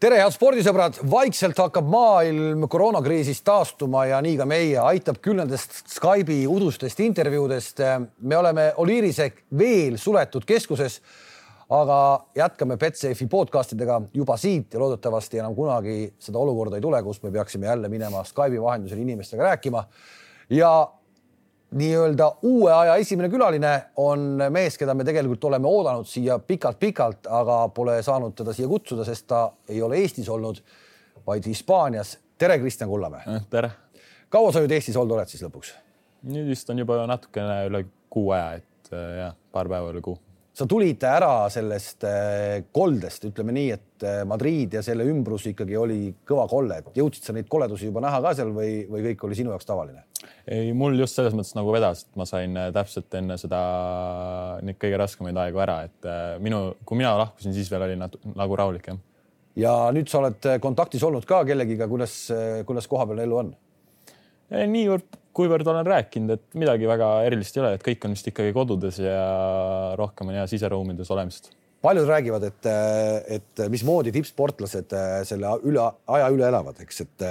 tere, head spordisõbrad, vaikselt hakkab maailm koroonakriisist taastuma ja nii ka meie, aitab küll nendest Skype'i udustest intervjuudest. me oleme Oliirise veel suletud keskuses, aga jätkame Betsafe podcast idega juba siit ja loodetavasti enam kunagi seda olukorda ei tule, kus me peaksime jälle minema Skype'i vahendusel inimestega rääkima. ja nii-öelda uue aja esimene külaline on mees, keda me tegelikult oleme oodanud siia pikalt-pikalt, aga pole saanud teda siia kutsuda, sest ta ei ole Eestis olnud, vaid Hispaanias. tere, Kristjan Kullamäe. Eh, tere. kaua sa nüüd Eestis olnud oled siis lõpuks? nüüd vist on juba natukene üle kuu aja, et eh, jah, paar päeva üle kuu sa tulid ära sellest äh, koldest, ütleme nii, et äh, Madrid ja selle ümbrus ikkagi oli kõva kolle, et jõudsid sa neid koledusi juba näha ka seal või, või kõik oli sinu jaoks tavaline? ei, mul just selles mõttes nagu vedas, et ma sain äh, täpselt enne seda neid kõige raskemaid aegu ära, et minu, kui mina lahkusin, siis veel oli nagu rahulik jah. ja nüüd sa oled kontaktis olnud ka kellegiga, kuidas, kuidas kohapealne elu on? niivõrd kuivõrd olen rääkinud, et midagi väga erilist ei ole, et kõik on vist ikkagi kodudes ja rohkem on ja siseruumides olemist. paljud räägivad, et, et mismoodi tippsportlased selle üle aja üle elavad, eks, et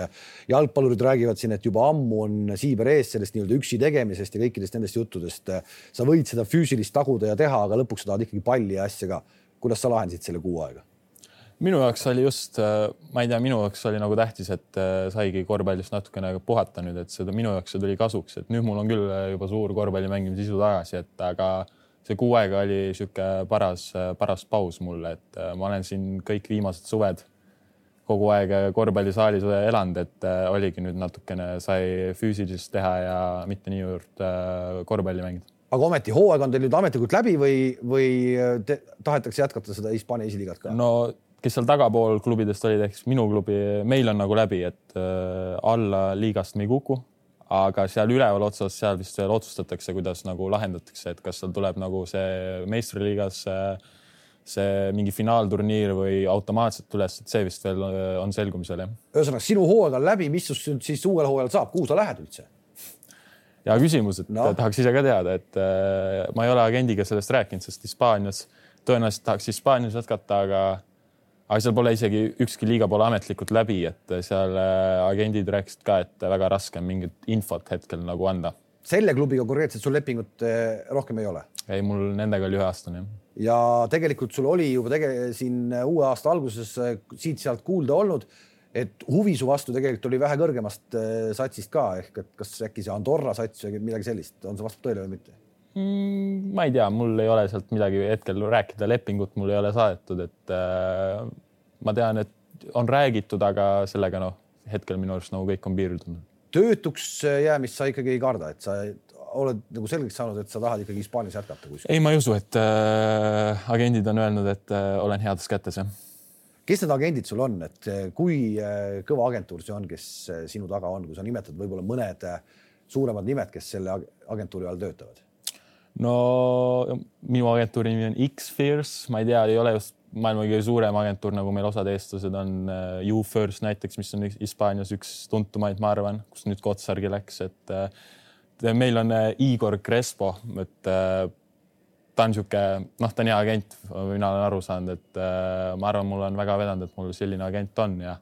jalgpallurid räägivad siin, et juba ammu on siiber ees sellest nii-öelda üksi tegemisest ja kõikidest nendest juttudest. sa võid seda füüsilist taguda ja teha, aga lõpuks sa tahad ikkagi palli ja asja ka. kuidas sa lahendasid selle kuu aega? Minu jaoks oli just, äh, ma ei tea, minu jaoks oli nagu tähtis, et äh, saigi korvpallist natukene puhata nüüd, et seda minu jaoks see tuli kasuks, et nüüd mul on küll äh, juba suur korvpalli mängimise isu tagasi, et aga see kuu aega oli niisugune paras, paras paus mulle, et ma olen siin kõik viimased suved kogu aeg korvpallisaalis elanud, et oligi nüüd natukene sai füüsilist teha ja mitte niivõrd korvpalli mängida. aga ometi hooaeg on teil nüüd ametlikult läbi või, või te, tahetakse jätkata seda Hispaania esiliigat ka? no kes seal tagapool klubidest olid, ehk siis minu klubi, meil on nagu läbi, et äh, alla liigast me ei kuku. aga seal üleval otsas, seal vist veel otsustatakse, kuidas nagu lahendatakse, et kas seal tuleb nagu see meistriliigas see, see mingi finaalturniir või automaatselt üles, et see vist veel äh, on selgumisel, jah. ühesõnaga, sinu hooaeg on läbi, mis sinust siis uuel hooajal saab, kuhu sa lähed üldse? hea küsimus, et no. tahaks ise ka teada, et äh, ma ei ole agendiga sellest rääkinud, sest Hispaanias tõenäoliselt tahaks Hispaanias jätkata, aga aga seal pole isegi ükski liiga pole ametlikult läbi, et seal äh, agendid rääkisid ka, et väga raske on mingit infot hetkel nagu anda. selle klubiga konkreetselt sul lepingut äh, rohkem ei ole? ei, mul nendega oli üheaastane. ja tegelikult sul oli juba tege-, siin uue aasta alguses äh, siit-sealt kuulda olnud, et huvi su vastu tegelikult oli vähe kõrgemast satsist ka ehk et kas äkki see Andorra sats või midagi sellist, on see vastab tõele või mitte? Mm,? ma ei tea, mul ei ole sealt midagi hetkel rääkida, lepingut mul ei ole saadetud, et äh, ma tean, et on räägitud, aga sellega noh, hetkel minu arust nagu kõik on piirdunud. töötuks jäämist sa ikkagi ei karda, et sa oled nagu selgeks saanud, et sa tahad ikkagi Hispaanias jätkata kuskil? ei, ma ei usu, et äh, agendid on öelnud, et äh, olen heades kätes, jah kes need agendid sul on, et äh, kui äh, kõva agentuur see on, kes äh, sinu taga on, kui sa nimetad võib-olla mõned suuremad nimed, kes selle agentuuri all töötavad? No minu agentuuri nimi on X-Fears, ma ei tea, ei ole just maailma kõige suurem agentuur, nagu meil osad eestlased on. You First näiteks, mis on Hispaanias üks tuntumaid, ma arvan, kus nüüd Kotsargi läks, et uh, meil on uh, Igor Crespo, et ta on niisugune, noh, ta on hea agent, mina olen aru saanud, et ma arvan, mul on väga vedanud, et mul selline agent on ja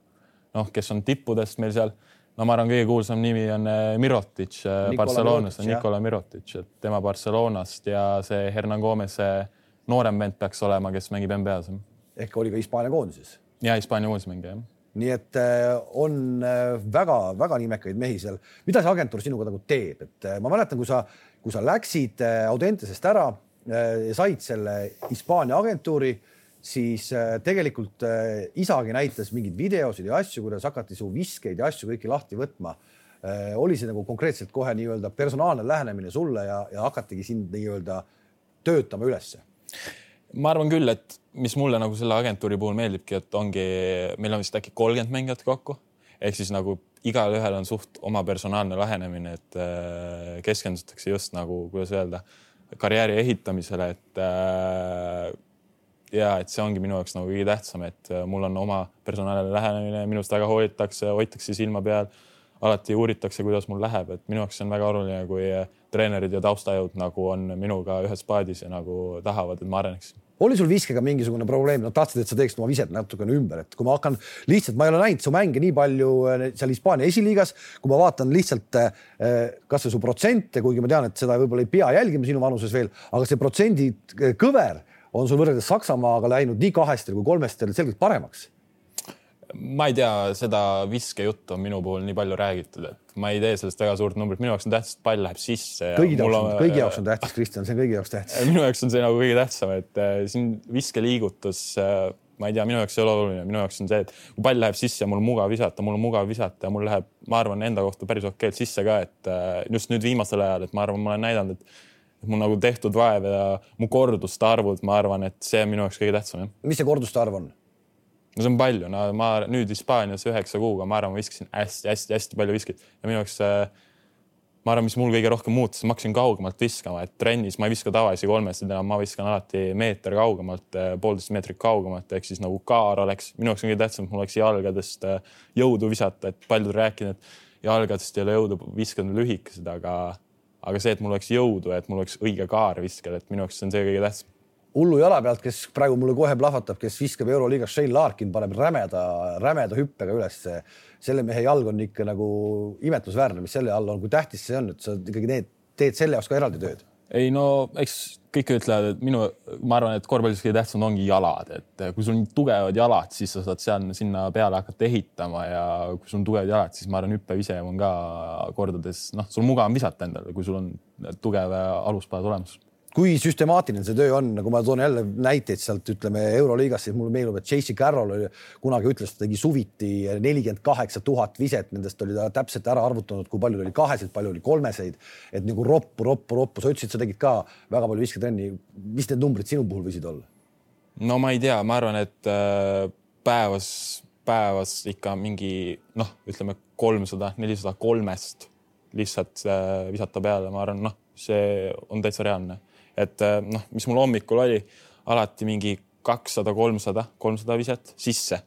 noh, kes on tippudest meil seal no ma arvan, kõige kuulsam nimi on äh, Mirotic äh, Barcelonast, Nikola Mirotic, et tema Barcelonast ja see Hernan Gomez, see noorem vend peaks olema, kes mängib NBA-s. ehk oli ka Hispaania koondises? ja Hispaania koondise mängija, jah. nii et äh, on väga-väga nimekaid mehi seal. mida see agentuur sinuga nagu teeb, et ma mäletan, kui sa, kui sa läksid Audentesest ära, said selle Hispaania agentuuri siis äh, tegelikult äh, isagi näitas mingeid videosid ja asju, kuidas hakati su viskeid ja asju kõiki lahti võtma. Äh, oli see nagu konkreetselt kohe nii-öelda personaalne lähenemine sulle ja, ja hakatigi sind nii-öelda töötama ülesse? ma arvan küll, et mis mulle nagu selle agentuuri puhul meeldibki, et ongi, meil on vist äkki kolmkümmend mängijat kokku ehk siis nagu igalühel on suht oma personaalne lähenemine, et keskendutakse just nagu, kuidas öelda, karjääri ehitamisele, et ja et see ongi minu jaoks nagu kõige tähtsam, et äh, mul on oma personaalne lähenemine, minust väga hoolitakse, hoitakse silma peal. alati uuritakse, kuidas mul läheb, et minu jaoks on väga oluline, kui äh, treenerid ja taustajõud nagu on minuga ühes paadis ja nagu tahavad, et ma areneksin oli sul viskega mingisugune probleem, nad tahtsid, et sa teeksid oma viset natukene ümber, et kui ma hakkan lihtsalt, ma ei ole näinud su mänge nii palju äh, seal Hispaania esiliigas, kui ma vaatan lihtsalt kasvõi su protsente, kuigi ma tean, et seda võib-olla ei pea jälgima sinu vanuses veel, aga see protsendi kõver on sul võrreldes Saksamaaga läinud nii kahestel kui kolmestel selgelt paremaks ma ei tea, seda viskejuttu on minu puhul nii palju räägitud, et ma ei tee sellest väga suurt numbrit, minu jaoks on tähtis, et pall läheb sisse. kõigi jaoks on, kõigi jaoks on tähtis, Kristjan, see on kõigi jaoks tähtis. minu jaoks on see nagu kõige tähtsam, et äh, siin viskeliigutus äh, ma ei tea, minu jaoks ei ole oluline, minu jaoks on see, et kui pall läheb sisse ja mul on mugav visata, mul on mugav visata ja mul läheb, ma arvan, enda kohta päris okeilt sisse ka, et äh, just nüüd viimasel ajal, et ma arvan, ma olen näidanud, et et mul nagu tehtud vaev ja mu korduste arvud, ma arvan, et see on minu jaoks kõige tähtsam. mis see korduste arv on? no see on palju, no ma nüüd Hispaanias üheksa kuuga, ma arvan, ma viskasin hästi-hästi-hästi palju viskeid ja minu jaoks ma arvan, mis mul kõige rohkem muutus, ma hakkasin kaugemalt viskama, et trennis ma ei viska tavalisi kolmesid enam, ma viskan alati meeter kaugemalt, poolteist meetrit kaugemalt, ehk siis nagu kaar oleks, minu jaoks on kõige tähtsam, et mul oleks jalgadest jõudu visata, et paljud rääkinud, et jalgadest ei ole jõudu viskada lühikesed, aga, aga see, et mul oleks jõudu, et mul oleks õige kaar viskel, et minu jaoks on see kõige tähtsam hullu jala pealt, kes praegu mulle kohe plahvatab, kes viskab Euroliigas, Shane Larkin paneb rämeda, rämeda hüppega ülesse. selle mehe jalg on ikka nagu imetlusväärne, mis selle all on, kui tähtis see on, et sa ikkagi teed, teed selle jaoks ka eraldi tööd. ei no eks kõik ütlevad, et minu, ma arvan, et korvpallis kõige tähtsam ongi jalad, et kui sul on tugevad jalad, siis sa saad seal sinna peale hakata ehitama ja kui sul on tugevad jalad, siis ma arvan, hüppevise on ka kordades, noh, sul mugavam visata endale, kui sul on tugev alusbaas olemas kui süstemaatiline see töö on, nagu ma toon jälle näiteid sealt, ütleme Euroliigast, siis mulle meenub, et J.C. Carroll oli kunagi ütles, ta tegi suviti nelikümmend kaheksa tuhat viset, nendest oli ta täpselt ära arvutanud, kui palju oli kaheseid, palju oli kolmeseid, et nagu roppu, roppu, roppu. sa ütlesid, sa tegid ka väga palju visketrenni. mis need numbrid sinu puhul võisid olla? no ma ei tea, ma arvan, et äh, päevas, päevas ikka mingi noh, ütleme kolmsada, nelisada kolmest lihtsalt äh, visata peale, ma arvan, noh, see on täitsa reaalne et äh, noh, mis mul hommikul oli, alati mingi kakssada, kolmsada, kolmsada viset sisse.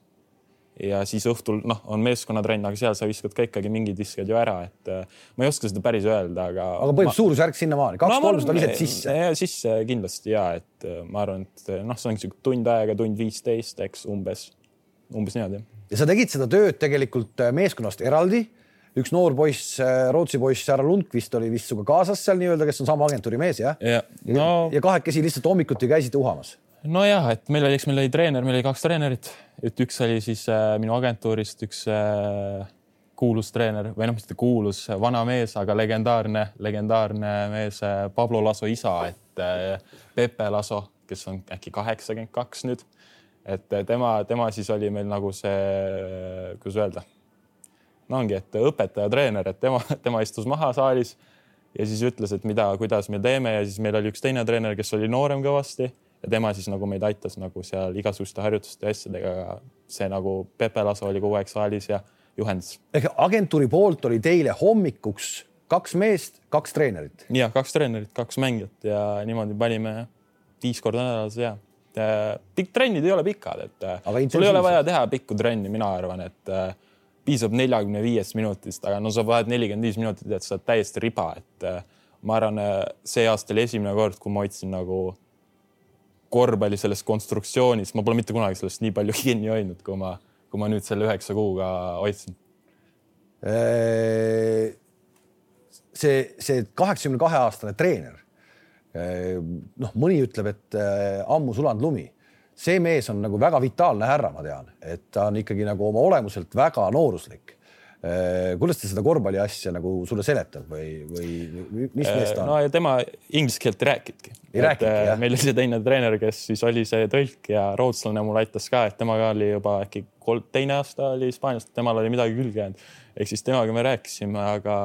ja siis õhtul noh, on meeskonnatrenn, aga seal sa viskad ka ikkagi mingid visked ju ära, et äh, ma ei oska seda päris öelda, aga. aga põhimõtteliselt ma... suurusjärk sinnamaani, kaks-kolmsada no, viset sisse. sisse kindlasti ja et ma arvan, et noh, see on niisugune tund aega, tund viisteist, eks umbes, umbes niimoodi. ja sa tegid seda tööd tegelikult meeskonnast eraldi üks noor poiss, äh, Rootsi poiss, härra Lundqvist oli vist sinuga kaasas seal nii-öelda, kes on sama agentuuri mees jah? ja, no... ja kahekesi lihtsalt hommikuti käisite uhamas? nojah, et meil oli, eks meil oli treener, meil oli kaks treenerit, et üks oli siis äh, minu agentuurist üks äh, kuulus treener või noh, mitte kuulus, vana mees, aga legendaarne, legendaarne mees äh, Pablo Laso isa, et äh, Pepe Laso, kes on äkki kaheksakümmend kaks nüüd. et äh, tema, tema siis oli meil nagu see, kuidas öelda no ongi, et õpetaja, treener, et tema, tema istus maha saalis ja siis ütles, et mida, kuidas me teeme ja siis meil oli üks teine treener, kes oli noorem kõvasti ja tema siis nagu meid aitas nagu seal igasuguste harjutuste ja asjadega. see nagu Pepe Laso oli kogu aeg saalis ja juhendas. ehk agentuuri poolt oli teile hommikuks kaks meest, kaks treenerit? ja kaks treenerit, kaks mängijat ja niimoodi panime viis korda nädalas ja pikk trennid ei ole pikad, et sul ei ole vaja teha pikku trenni, mina arvan, et piisab neljakümne viiest minutist, aga no sa vahed nelikümmend viis minutit, et sa oled täiesti riba, et äh, ma arvan, äh, see aasta oli esimene kord, kui ma hoidsin nagu korvpalli sellest konstruktsioonist, ma pole mitte kunagi sellest nii palju kinni hoidnud, kui ma, kui ma nüüd selle üheksa kuuga hoidsin. Äh, see, see kaheksakümne kahe aastane treener, noh, mõni ütleb, et ammu sulanud lumi see mees on nagu väga vitaalne härra, ma tean, et ta on ikkagi nagu oma olemuselt väga nooruslik äh, kuidas ta seda korvpalli asja nagu sulle seletab või, või mis mees ta on? no ja tema inglise keelt rääkinudki äh, meil oli see teine treener, kes siis oli see tõlk ja rootslane mul aitas ka, et temaga oli juba äkki kolm, teine aasta oli Hispaaniast, temal oli midagi külge jäänud. ehk siis temaga me rääkisime, aga,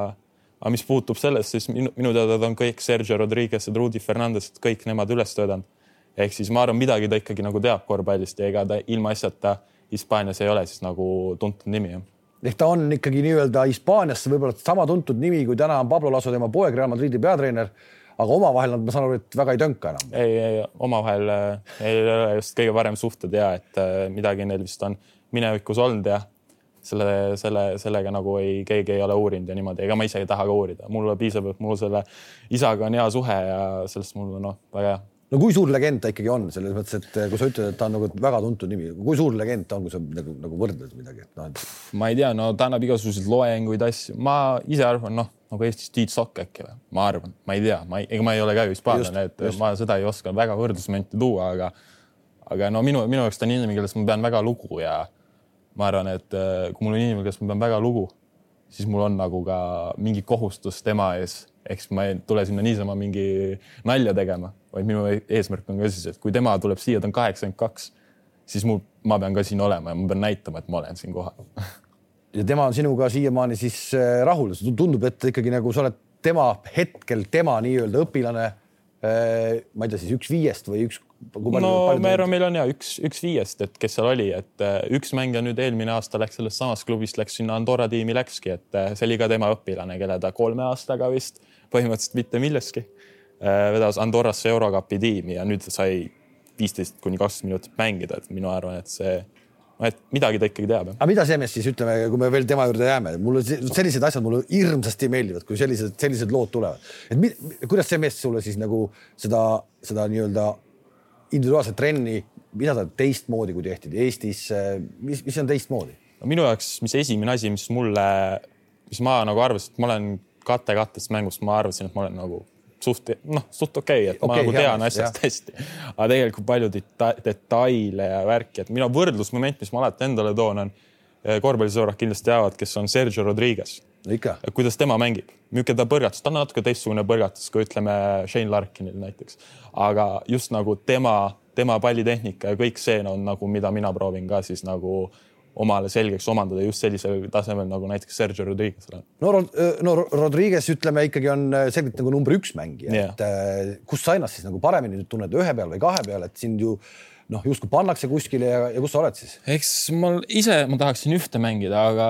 aga mis puutub sellest, siis minu, minu teada ta on kõik Sergio Rodriguez ja Rudi Fernandez, kõik nemad üles töötanud ehk siis ma arvan, midagi ta ikkagi nagu teab korvpallist ja ega ta ilmaasjata Hispaanias ei ole siis nagu tuntud nimi jah ehk ta on ikkagi nii-öelda Hispaaniasse võib-olla sama tuntud nimi, kui täna on Pablo Laso, tema poeg, Real Madridi peatreener. aga omavahel nad, ma saan aru, et väga ei tönka enam. ei, ei omavahel äh, ei ole just kõige parem suhted ja et äh, midagi neil vist on minevikus olnud ja selle, selle, sellega nagu ei, keegi ei ole uurinud ja niimoodi, ega ma ise ei taha ka uurida, mulle piisab, et mul selle isaga on hea suhe ja sellest mul noh, väga hea no kui suur legend ta ikkagi on? Selles mõttes, et kui sa ütled, et ta on nagu väga tuntud nimi, kui suur legend ta on, kui sa nagu, nagu võrdled midagi, et noh et.... ma ei tea, no ta annab igasuguseid loenguid, asju, ma ise arvan, noh nagu Eestis Tiit Sokk äkki või, ma arvan, ma ei tea, ma ei, ega ma ei ole ka ju hispaanlane, et just. ma seda ei oska väga võrdlusmomente tuua, aga aga no minu, minu jaoks ta on inimene, kellest ma pean väga lugu ja ma arvan, et äh, kui mul on inimene, kellest ma pean väga lugu, siis mul on nagu ka mingi kohustus tema ees, eks ma ei tule sinna niisama mingi nalja tegema, vaid minu eesmärk on ka siis, et kui tema tuleb siia, ta on kaheksakümmend kaks, siis mul, ma pean ka siin olema ja ma pean näitama, et ma olen siin kohal ja tema on sinuga siiamaani siis äh, rahul, tundub, et ikkagi nagu sa oled tema hetkel tema nii-öelda õpilane. Äh, ma ei tea, siis üks viiest või üks no me arvame, meil on ja üks, üks viiest, et kes seal oli, et äh, üks mängija nüüd eelmine aasta läks sellest samast klubist, läks sinna Andorra tiimi, läkski, et äh, see oli ka tema õpilane, kelle ta kolme aastaga vist põhimõtteliselt mitte milleski vedas Andorrasse Eurocupi tiimi ja nüüd sai viisteist kuni kakskümmend minutit mängida, et minu arvan, et see et midagi ta ikkagi teab. aga mida see mees siis ütleme, kui me veel tema juurde jääme, mulle sellised asjad mulle hirmsasti meeldivad, kui sellised, sellised lood tulevad. et mi, kuidas see mees sulle siis nagu seda, seda nii-öelda individuaalset trenni, mida ta teistmoodi, kui tehti Eestis, mis, mis on teistmoodi? no minu jaoks, mis esimene asi, mis mulle, mis ma nagu arvasin, et ma olen kate kattest mängust, ma arvasin, et ma olen nagu suht noh, suht okei okay,, et okay, ma nagu tean asjast jah. hästi, aga tegelikult palju deta detaile ja värki, et minu võrdlusmoment, mis ma alati endale toon, on eh, korvpallisõbrad kindlasti teavad, kes on Sergio Rodriguez. kuidas tema mängib, milline ta põrgatus, ta on natuke teistsugune põrgatus kui ütleme Shane Larkinil näiteks, aga just nagu tema, tema pallitehnika ja kõik see on nagu, mida mina proovin ka siis nagu omale selgeks omandada just sellisel tasemel nagu näiteks Sergio Rodriguez'il on. no, no Rodriguez ütleme ikkagi on selgelt nagu number üks mängija yeah., et äh, kus sa ennast siis nagu paremini nüüd tunned, ühe peal või kahe peal, et sind ju noh, justkui pannakse kuskile ja, ja kus sa oled siis? eks ma ise, ma tahaksin ühte mängida, aga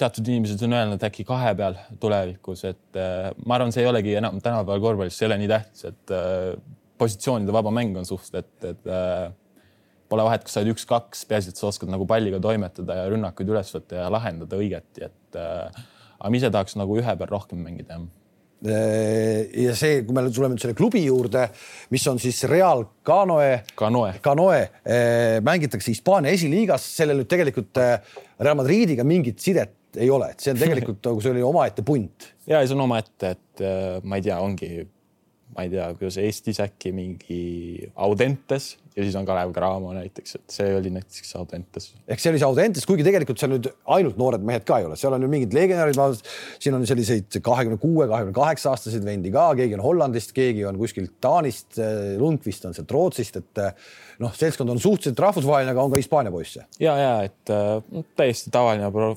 teatud inimesed on öelnud äkki kahe peal tulevikus, et äh, ma arvan, see ei olegi enam tänapäeval korvpallis, see ei ole nii tähtis, et äh, positsioonide vaba mäng on suht, et, et äh, pole vahet, kas sa oled üks-kaks, peaasi, et sa oskad nagu palliga toimetada ja rünnakuid üles võtta ja lahendada õigeti, et äh, aga ma ise tahaks nagu ühe peal rohkem mängida, jah. Äh, ja see, kui me tuleme nüüd selle klubi juurde, mis on siis Real Canoe, Canoe, Canoe, äh, mängitakse Hispaania esiliigas, sellel nüüd tegelikult äh, Real Madridiga mingit sidet ei ole, et see on tegelikult nagu see oli omaette punt. ja see on omaette, et ma ei tea, ongi ma ei tea, kuidas Eestis äkki mingi Audentes ja siis on Kalev Cramo näiteks, et see oli näiteks Audentes. ehk see oli see Audentes, kuigi tegelikult seal nüüd ainult noored mehed ka ei ole, seal on ju mingid legionärid, siin on selliseid kahekümne kuue, kahekümne kaheksa aastaseid vendi ka, keegi on Hollandist, keegi on kuskilt Taanist, Lundqvist on sealt Rootsist, et noh, seltskond on suhteliselt rahvusvaheline, aga on ka Hispaania poisse. ja, ja et äh, täiesti tavaline pro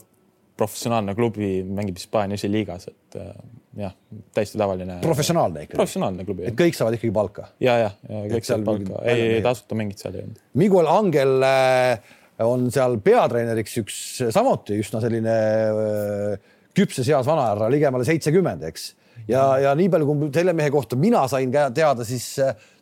professionaalne klubi mängib Hispaania esiliigas, et äh, jah, täiesti tavaline. professionaalne ikkagi? professionaalne klubi. et kõik saavad ikkagi palka? ja, ja, ja kõik saavad palka, ei, ei tasuta mingit seal ei olnud. Miguel Angel äh, on seal peatreeneriks üks samuti üsna selline äh, küpses eas vanahärra, ligemale seitsekümmend, eks. ja, ja nii palju, kui selle mehe kohta mina sain teada, siis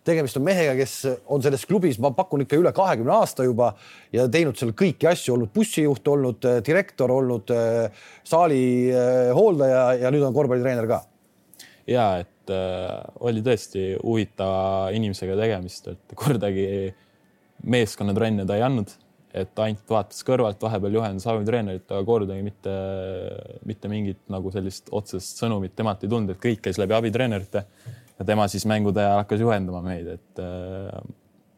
tegemist on mehega, kes on selles klubis, ma pakun ikka üle kahekümne aasta juba ja teinud seal kõiki asju, olnud bussijuht, olnud äh, direktor, olnud äh, saali äh, hooldaja ja nüüd on korvpallitreener ka. ja et äh, oli tõesti huvitava inimesega tegemist, et kordagi meeskonnatrenne ta ei andnud, et ainult vaatas kõrvalt, vahepeal juhendas abitreenerit, aga kordagi mitte, mitte mingit nagu sellist otsest sõnumit temalt ei tulnud, et kõik käis läbi abitreenerite ja tema siis mängude ajal hakkas juhendama meid, et äh....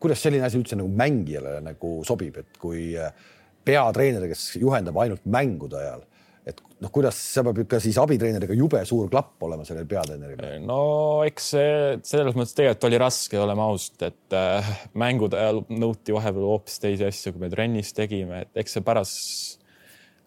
kuidas selline asi üldse nagu mängijale nagu sobib, et kui äh, peatreener, kes juhendab ainult mängude ajal, et noh, kuidas see peab ikka siis abitreeneriga jube suur klapp olema sellel peatreeneril? no eks see selles mõttes tegelikult oli raske, oleme ausad, et äh, mängude ajal nõuti vahepeal hoopis teisi asju, kui me trennis tegime, et eks see pärast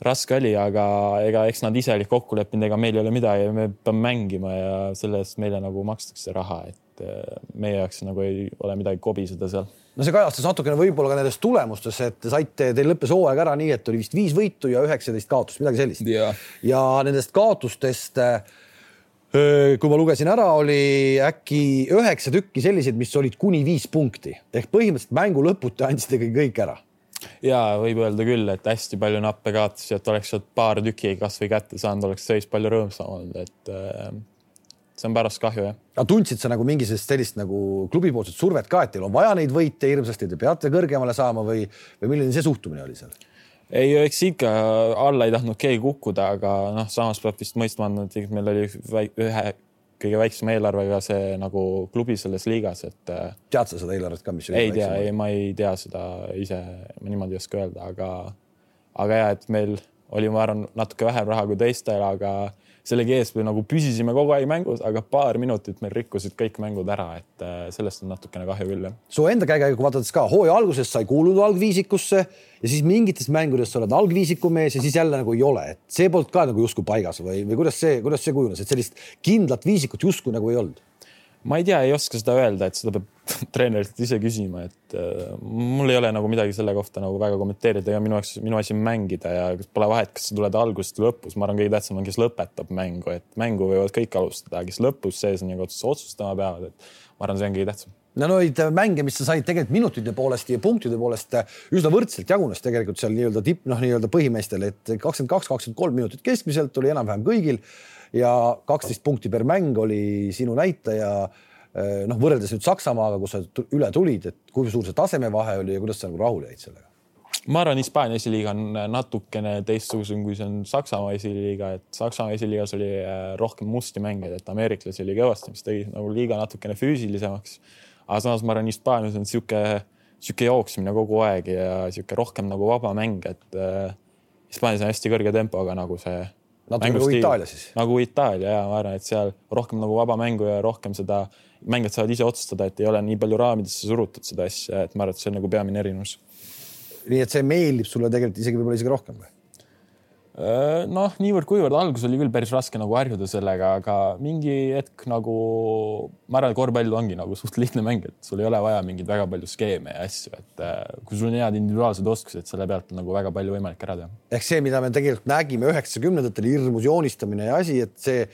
raske oli, aga ega eks nad ise olid kokku leppinud, ega meil ei ole midagi, me peame mängima ja selle eest meile nagu makstakse raha, et äh, meie jaoks nagu ei ole midagi kobiseda seal. no see kajastas natukene võib-olla ka nendes tulemustes, et te saite, teil lõppes hooaeg ära nii, et oli vist viis võitu ja üheksateist kaotust, midagi sellist. Yeah.. ja nendest kaotustest äh, kui ma lugesin ära, oli äkki üheksa tükki selliseid, mis olid kuni viis punkti. Ehk põhimõtteliselt mängu lõputi andsite kõik ära ja võib öelda küll, et hästi palju nappe kaotusi, et oleks sealt paar tükki kasvõi kätte saanud, oleks seis palju rõõmsam olnud, et äh, see on pärast kahju jah. aga tundsid sa nagu mingi sellist nagu klubipoolset survet ka, et teil on vaja neid võite hirmsasti, te peate kõrgemale saama või, või milline see suhtumine oli seal? ei, eks ikka alla ei tahtnud keegi kukkuda, aga noh, samas peab vist mõistma andma, et meil oli ühe kõige väiksema eelarvega see nagu klubi selles liigas, et. Äh, tead sa seda eelarvet ka, mis? ei tea, ei, ma ei tea seda ise, ma niimoodi ei oska öelda, aga, aga ja, et meil oli, ma arvan, natuke vähem raha kui teistel, aga sellegi ees me nagu püsisime kogu aeg mängus, aga paar minutit meil rikkusid kõik mängud ära, et äh, sellest on natukene kahju küll jah. su enda käekäigu vaadates ka hooaja alguses sa ei kuulunud algviisikusse ja siis mingites mängudes sa oled algviisiku mees ja siis jälle nagu ei ole, et see polnud ka nagu justkui paigas või, või kuidas see, kuidas see kujunes, et sellist kindlat viisikut justkui nagu ei olnud ma ei tea, ei oska seda öelda, et seda peab treenerilt ise küsima, et äh, mul ei ole nagu midagi selle kohta nagu väga kommenteerida ja minu jaoks, minu asi on mängida ja pole vahet, kas sa tuled algusest või lõpus, ma arvan, kõige tähtsam on, kes lõpetab mängu, et mängu võivad kõik alustada, kes lõpus sees ja otsustama peavad, et ma arvan, see on kõige tähtsam no neid mänge, mis sa said tegelikult minutite poolest ja punktide poolest üsna võrdselt jagunes tegelikult seal nii-öelda tipp, noh, nii-öelda põhimeestel, et kakskümmend kaks, kakskümmend kolm minutit keskmiselt oli enam-vähem kõigil ja kaksteist punkti per mäng oli sinu näitaja. Eh, noh, võrreldes nüüd Saksamaaga, kus sa üle tulid, et kui suur see tasemevahe oli ja kuidas sa nagu rahule jäid sellega? ma arvan, Hispaania esiliiga on natukene teistsugusem, kui see on Saksamaa esiliiga, et Saksamaa esiliigas oli eh, rohkem musti mängijaid, et ameeriklasi oli kõvasti, mis tegi nagu liiga natukene füüsilisemaks. aga samas ma arvan, Hispaanias on sihuke, sihuke jooksmine kogu aeg ja sihuke rohkem nagu vaba mäng, et äh, Hispaanias on hästi kõrge tempoga nagu see natuke nagu Itaalia siis. nagu Itaalia ja ma arvan, et seal rohkem nagu vaba mängu ja rohkem seda, mängijad saavad ise otsustada, et ei ole nii palju raamidesse surutud seda asja, et ma arvan, et see on nagu peamine erinevus. nii et see meeldib sulle tegelikult isegi võib-olla isegi rohkem või? Äh, noh, niivõrd-kuivõrd alguses oli küll päris raske nagu harjuda sellega, aga mingi hetk nagu ma arvan, et korvpall ongi nagu suht lihtne mäng, et sul ei ole vaja mingeid väga palju skeeme ja asju, et äh, kui sul on head individuaalsed oskused, selle pealt on nagu väga palju võimalik ära teha. ehk see, mida me tegelikult nägime üheksakümnendatel, hirmus joonistamine ja asi, et see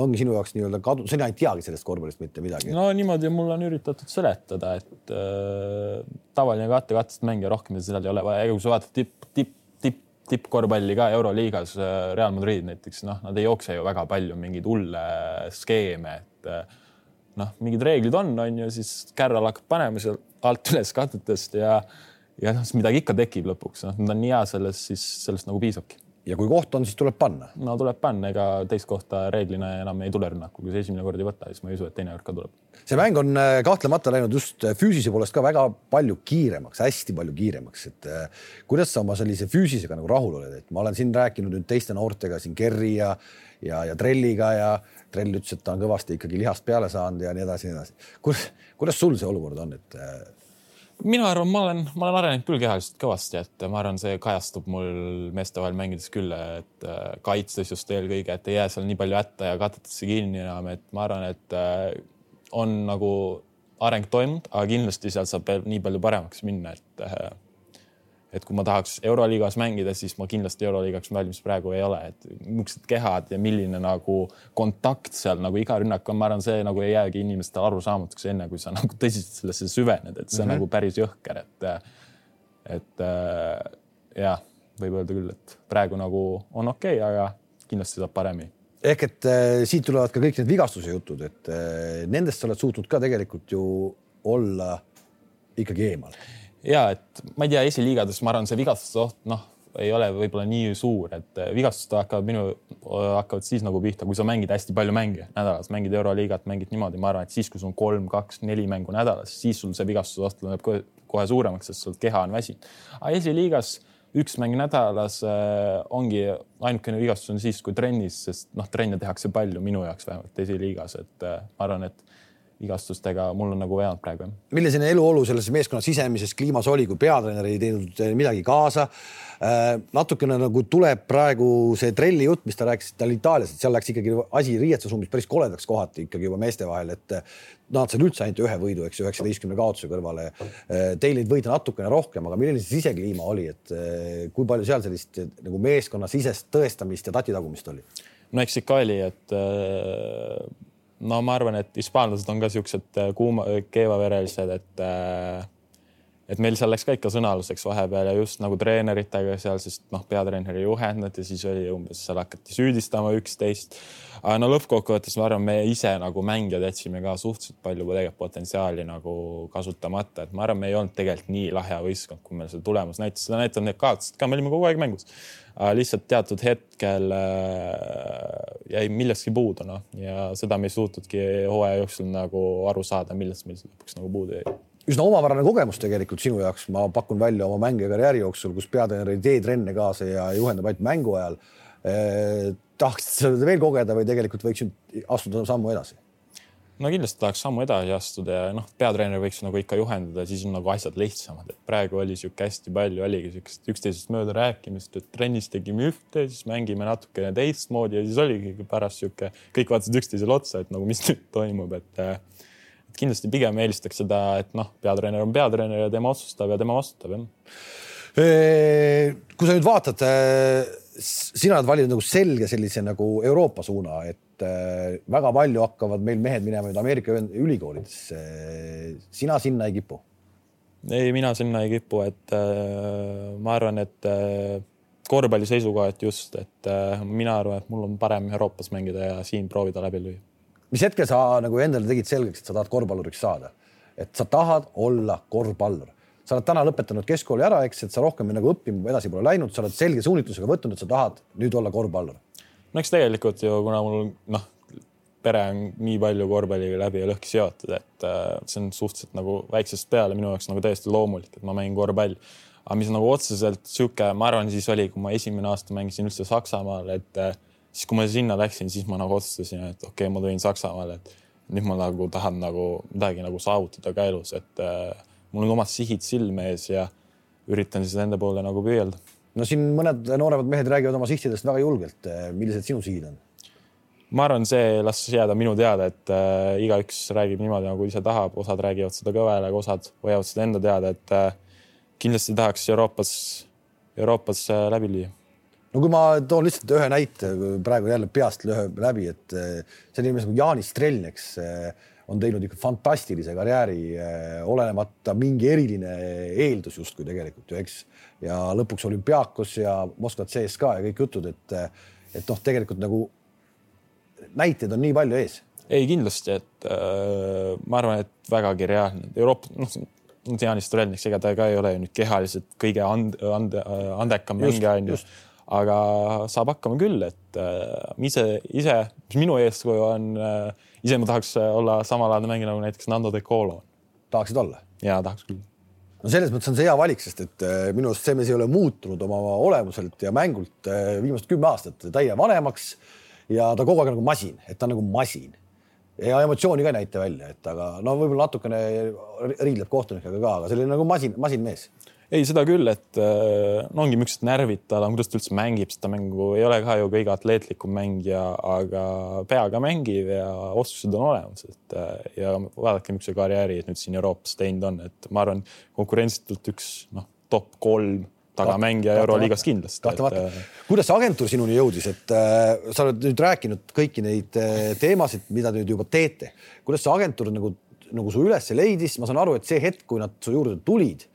ongi sinu jaoks nii-öelda kadu, sina ei teagi sellest korvpallist mitte midagi. no niimoodi mulle on üritatud seletada, et äh, tavaline katte-kattest mängija rohkem seal ei ole vaja, ega kui sa vaatad tipp, tipp tippkorvpalli ka Euroliigas, äh, Real Madrid näiteks, noh, nad ei jookse ju väga palju mingeid hulle skeeme, et äh, noh, mingid reeglid on, on ju, siis kärral hakkab panema seal alt üles katetest ja ja noh, midagi ikka tekib lõpuks, noh, ta on nii hea selles, siis sellest nagu piisabki ja kui koht on, siis tuleb panna. no tuleb panna, ega teist kohta reeglina enam ei tule rünnakul, kui sa esimene kord ei võta, siis ma ei usu, et teine kord ka tuleb. see mäng on äh, kahtlemata läinud just äh, füüsise poolest ka väga palju kiiremaks, hästi palju kiiremaks, et äh, kuidas sa oma sellise füüsisega nagu rahul oled, et ma olen siin rääkinud nüüd teiste noortega siin Kerri ja ja, ja Trelliga ja Trell ütles, et ta on kõvasti ikkagi lihast peale saanud ja nii edasi, nii edasi. kuidas, kuidas sul see olukord on, et mina arvan, ma olen, ma olen arenenud küll kehaliselt kõvasti, et ma arvan, see kajastub mul meeste vahel mängides küll, et äh, kaitstes just eelkõige, et ei jää seal nii palju hätta ja katetesse kinni enam, et ma arvan, et äh, on nagu areng toimunud, aga kindlasti sealt saab veel nii palju paremaks minna, et äh, et kui ma tahaks Euroliigas mängida, siis ma kindlasti Euroliigaks valmis praegu ei ole, et niisugused kehad ja milline nagu kontakt seal nagu iga rünnak on, ma arvan, see nagu ei jäägi inimestele arusaamatuks enne, kui sa nagu tõsiselt sellesse süvened, et see on mm -hmm. nagu päris jõhker, et et äh, jah, võib öelda küll, et praegu nagu on okei okay,, aga kindlasti saab paremini ehk et äh, siit tulevad ka kõik need vigastuse jutud, et äh, nendest sa oled suutnud ka tegelikult ju olla ikkagi eemal ja et ma ei tea, esiliigades ma arvan, see vigastuse oht, noh, ei ole võib-olla nii suur, et eh, vigastused hakkavad minu, hakkavad siis nagu pihta, kui sa mängid hästi palju mänge nädalas, mängid Euroliigat, mängid niimoodi, ma arvan, et siis, kui sul on kolm, kaks, neli mängu nädalas, siis sul see vigastuse oht läheb kohe, kohe suuremaks, sest sul keha on väsinud. aga esiliigas üks mäng nädalas äh, ongi ainukene vigastus on siis, kui trennis, sest noh, trenne tehakse palju minu jaoks vähemalt esiliigas, et äh, ma arvan, et vigastustega mul on nagu veanud praegu. milline eluolu selles meeskonna sisemises kliimas oli, kui peatreener ei teinud eh, midagi kaasa äh,? natukene nagu tuleb praegu see trelli jutt, mis ta rääkis, et ta oli Itaalias, et seal läks ikkagi asi riietusruumis päris koledaks kohati ikkagi juba meeste vahel, et eh, nad said üldse ainult ühe võidu, eks ju, üheksateistkümne kaotuse kõrvale. Eh, teil neid võite natukene rohkem, aga milline see sisekliima oli, et kui palju seal sellist nagu meeskonnasisest tõestamist ja tatitagumist oli? no eks ikka oli, et äh no ma arvan, et hispaanlased on ka siuksed äh, kuuma, keevaverelised, et äh, et meil seal läks ka ikka sõnaluseks vahepeal ja just nagu treeneritega seal, sest noh, peatreeneri juhendad ja siis oli umbes seal hakati süüdistama üksteist. aga no lõppkokkuvõttes ma arvan, me ise nagu mängijad jätsime ka suhteliselt palju tegelikult potentsiaali nagu kasutamata, et ma arvan, me ei olnud tegelikult nii lahja võistkond, kui meil see tulemus näitas, seda näitavad need kaotused ka, me olime kogu aeg mängus. lihtsalt teatud hetkel äh, jäi millestki puudu, noh, ja seda me ei suutnudki hooaja jooksul nagu aru saada, millest meil lõpuks nagu puudu jäi üsna omapärane kogemus tegelikult sinu jaoks, ma pakun välja oma mängija karjääri jooksul, kus peatreener ei tee trenne kaasa ja juhendab ainult mängu ajal eh,. tahaksid seda veel kogeda või tegelikult võiks astuda sammu edasi? no kindlasti tahaks sammu edasi astuda ja noh, peatreener võiks nagu ikka juhendada, siis on nagu asjad lihtsamad, et praegu oli sihuke hästi palju oligi siukest üksteisest mööda rääkimist, et trennis tegime ühte, siis mängime natukene teistmoodi ja siis oligi pärast sihuke, kõik vaatasid üksteisele otsa, et nagu mis nüüd toimub, et et kindlasti pigem eelistaks seda, et noh, peatreener on peatreener ja tema otsustab ja tema vastutab jah. kui sa nüüd vaatad, sina oled valinud nagu selge sellise nagu Euroopa suuna, et väga palju hakkavad meil mehed minema nüüd Ameerika ülikoolidesse. sina sinna ei kipu? ei, mina sinna ei kipu, et äh, ma arvan, et äh, korvpalli seisukohalt just, et äh, mina arvan, et mul on parem Euroopas mängida ja siin proovida läbi lüüa mis hetkel sa nagu endale tegid selgeks, et sa tahad korvpalluriks saada, et sa tahad olla korvpallur? sa oled täna lõpetanud keskkooli ära, eks, et sa rohkem nagu õppima edasi pole läinud, sa oled selge suunitlusega võtnud, et sa tahad nüüd olla korvpallur. no eks tegelikult ju, kuna mul noh, pere on nii palju korvpalliga läbi ja lõhki seotud, et äh, see on suhteliselt nagu väiksest peale minu jaoks nagu täiesti loomulik, et ma mängin korvpalli. aga mis nagu otseselt sihuke, ma arvan, siis oli, kui ma esimene aasta mängisin üldse Saksamaal, et äh, siis kui ma sinna läksin, siis ma nagu otsustasin, et okei okay,, ma tulin Saksamaale, et nüüd ma nagu tahan nagu midagi nagu saavutada ka elus, et äh, mul on omad sihid silme ees ja üritan siis nende poole nagu püüelda. no siin mõned nooremad mehed räägivad oma sihtidest väga julgelt. millised sinu sihid on? ma arvan, see las jääda minu teada, et äh, igaüks räägib niimoodi, nagu ise tahab, osad räägivad seda kõva häälega, osad hoiavad seda enda teada, et äh, kindlasti tahaks Euroopas, Euroopas äh, läbi lüüa no kui ma toon lihtsalt ühe näite praegu jälle peast lööb läbi, et eh, selline inimene nagu Jaanis Strelneks eh, on teinud ikka fantastilise karjääri, eh, olenemata mingi eriline eeldus justkui tegelikult ju, eks. ja lõpuks olümpiaakos ja Moskva CSKA ja kõik jutud, et, et noh, tegelikult nagu näiteid on nii palju ees. ei kindlasti, et äh, ma arvan, et vägagi reaalne. Euroopa, noh, Jaanis Strelniks, ega ta ka ei ole ju nüüd kehaliselt kõige and, and, andekam mängija onju aga saab hakkama küll, et äh, ise, ise, mis minu eeskuju on äh,, ise ma tahaks olla samalaadne mängija nagu näiteks Nando De Colo. tahaksid olla? ja tahaks küll. no selles mõttes on see hea valik, sest et äh, minu arust see mees ei ole muutunud oma olemuselt ja mängult äh, viimased kümme aastat täie vanemaks ja ta kogu aeg nagu masin, et ta on nagu masin ja emotsiooni ka ei näita välja, et aga no võib-olla natukene riidleb kohtunikega ka, aga selline nagu masin, masinmees ei, seda küll, et äh, no ongi niisugused närvid tal on, kuidas ta üldse mängib seda mängu, ei ole ka ju kõige atleetlikum mängija, aga peaga mängib ja oskused on olemas, et äh, ja vaadake, see karjääri nüüd siin Euroopas teinud on, et ma arvan, konkurentsitult üks noh, top kolm tagamängija Euroliigas kindlasti. kahtlemata. et.... Äh, kuidas see agentuur sinuni jõudis, et äh, sa oled nüüd rääkinud kõiki neid äh, teemasid, mida te nüüd juba teete, kuidas see agentuur nagu, nagu su üles leidis, ma saan aru, et see hetk, kui nad su juurde tulid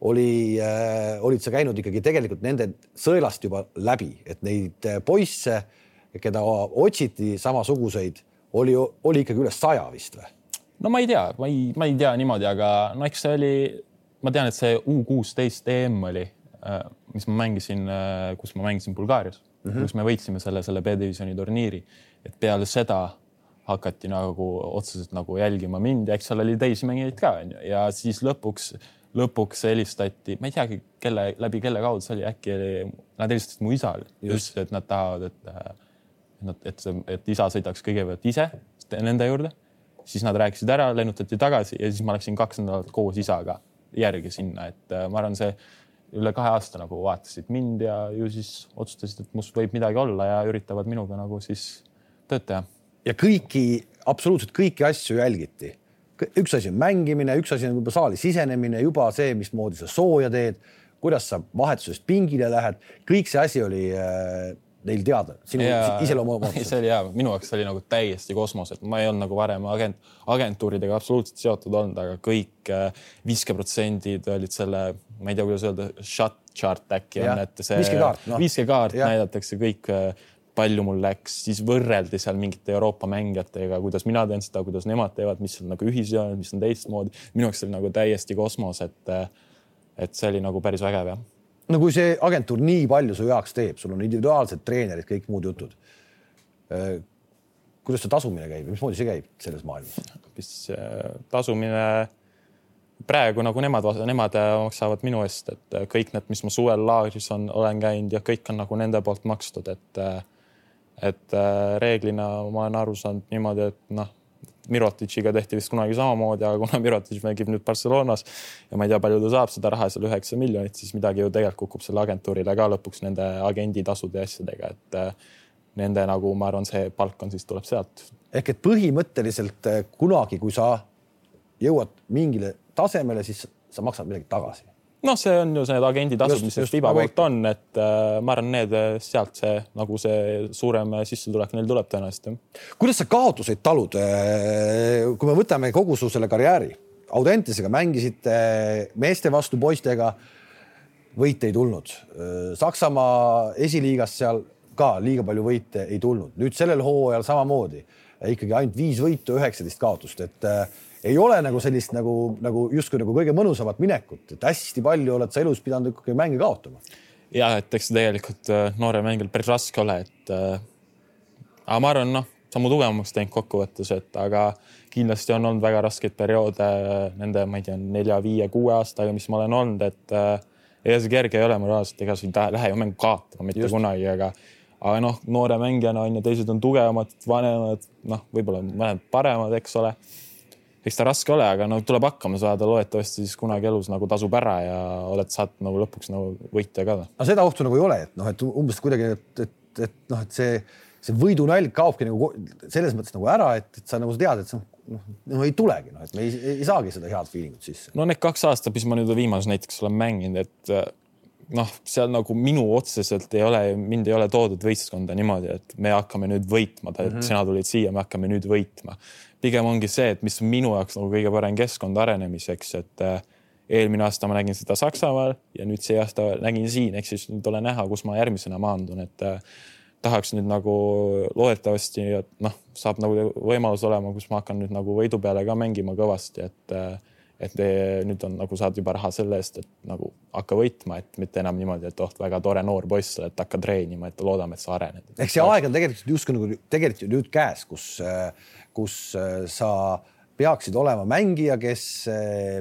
oli äh,, olid sa käinud ikkagi tegelikult nende sõelast juba läbi, et neid äh, poisse, keda otsiti samasuguseid, oli, oli ikkagi üle saja vist või? no ma ei tea, ma ei, ma ei tea niimoodi, aga no eks see oli, ma tean, et see U kuusteist EM oli äh,, mis ma mängisin äh,, kus ma mängisin Bulgaarias mm, -hmm. kus me võitsime selle, selle B-divisjoni turniiri, et peale seda hakati nagu otseselt nagu jälgima mind ja eks seal oli teisi mängijaid ka onju ja siis lõpuks lõpuks helistati, ma ei teagi, kelle läbi kelle kaudu see oli, äkki oli, nad helistasid mu isale, ütlesid, et nad tahavad, et nad, et see, et isa sõidaks kõigepealt ise nende juurde, siis nad rääkisid ära, lennutati tagasi ja siis ma läksin kaks nädalat koos isaga järgi sinna, et äh, ma arvan, see üle kahe aasta nagu vaatasid mind ja ju siis otsustasid, et must võib midagi olla ja üritavad minuga nagu siis tööd teha. ja kõiki, absoluutselt kõiki asju jälgiti üks asi on mängimine, üks asi on juba saali sisenemine, juba see, mismoodi sa sooja teed, kuidas sa vahetusest pingile lähed, kõik see asi oli äh, neil teada, sinu iseloomu omad? see oli hea, minu jaoks oli nagu täiesti kosmos, et ma ei olnud nagu varem agent, agentuuridega absoluutselt seotud olnud, aga kõik äh, viskeprotsendid olid selle, ma ei tea, kuidas öelda, shot chart äkki on, et see viskekaart no. Viske näidatakse kõik äh, palju mul läks, siis võrreldi seal mingite Euroopa mängijatega, kuidas mina teen seda, kuidas nemad teevad, mis on nagu ühisjooned, mis on teistmoodi. minu jaoks oli nagu täiesti kosmos, et, et see oli nagu päris vägev jah no kui see agentuur nii palju su heaks teeb, sul on individuaalsed treenerid, kõik muud jutud. Äh, kuidas see tasumine käib, mismoodi see käib selles maailmas? mis äh, tasumine praegu nagu nemad, nemad äh, maksavad minu eest, et kõik need, mis ma suvel laagris on, olen käinud ja kõik on nagu nende poolt makstud, et et reeglina ma olen aru saanud niimoodi, et noh Mirotitšiga tehti vist kunagi samamoodi, aga kuna Mirotitš mängib nüüd Barcelonas ja ma ei tea, palju ta saab seda raha seal üheksa miljonit, siis midagi ju tegelikult kukub selle agentuurile ka lõpuks nende agenditasude ja asjadega, et äh, nende nagu ma arvan, see palk on siis tuleb sealt. ehk et põhimõtteliselt äh, kunagi, kui sa jõuad mingile tasemele, siis sa maksad midagi tagasi noh, see on ju need agenditasud, mis FIBA poolt on, et äh, ma arvan, need äh, sealt see nagu see suurem äh, sissetulek neil tuleb tõenäoliselt. kuidas sa kaotuseid talud, äh, kui me võtame kogu su selle karjääri, Audentesega mängisite meeste vastu poistega, võite ei tulnud. Saksamaa esiliigas seal ka liiga palju võite ei tulnud, nüüd sellel hooajal samamoodi ikkagi ainult viis võitu, üheksateist kaotust, et äh, ei ole nagu sellist nagu, nagu justkui nagu kõige mõnusamat minekut, et hästi palju oled sa elus pidanud ikkagi mänge kaotama. ja et eks tegelikult äh, noore mängijal päris raske ole, et äh, aga ma arvan, noh, sammu tugevamaks teinud kokkuvõttes, et aga kindlasti on olnud väga raskeid perioode nende, ma ei tea, nelja-viie-kuue aastaga, mis ma olen olnud, et äh, ega see kerge ei ole moraalselt, ega sa ei lähe ju mängu kaotama mitte Just. kunagi, aga aga noh, noore mängijana on ju, teised on tugevamad, vanemad, noh, võib-olla mõned paremad, eks ole eks ta raske ole, aga no tuleb hakkama saada, loodetavasti siis kunagi elus nagu tasub ära ja oled, saad nagu lõpuks nagu võitja ka. no seda ohtu nagu ei ole, et noh, et umbes kuidagi, et, et, et noh, et see, see võidunälg kaobki nagu selles mõttes nagu ära, et, sa nagu tead, et see noh, no ei tulegi, noh, et me ei, ei saagi seda head feelingut sisse. no need kaks aastat, mis ma nüüd viimases näiteks olen mänginud, et noh, seal nagu minu otseselt ei ole, mind ei ole toodud võistkonda niimoodi, et me hakkame nüüd võitma, et mm -hmm. sina tulid siia, me hakkame nüüd võitma. Pigem ongi see, et mis on minu jaoks nagu kõige parem keskkond arenemiseks, et äh, eelmine aasta ma nägin seda Saksamaal ja nüüd see aasta nägin siin, ehk siis nüüd ole näha, kus ma järgmisena maandun, et äh, tahaks nüüd nagu loodetavasti, et noh, saab nagu võimalus olema, kus ma hakkan nüüd nagu võidu peale ka mängima kõvasti, et äh, et nüüd on nagu saad juba raha selle eest, et nagu hakka võitma, et mitte enam niimoodi, et oh, väga tore noor poiss oled, hakka treenima, et loodame, et sa arened. ehk see aeg on tegelikult justkui nagu tegelikult nüüd käes, kus, kus sa peaksid olema mängija, kes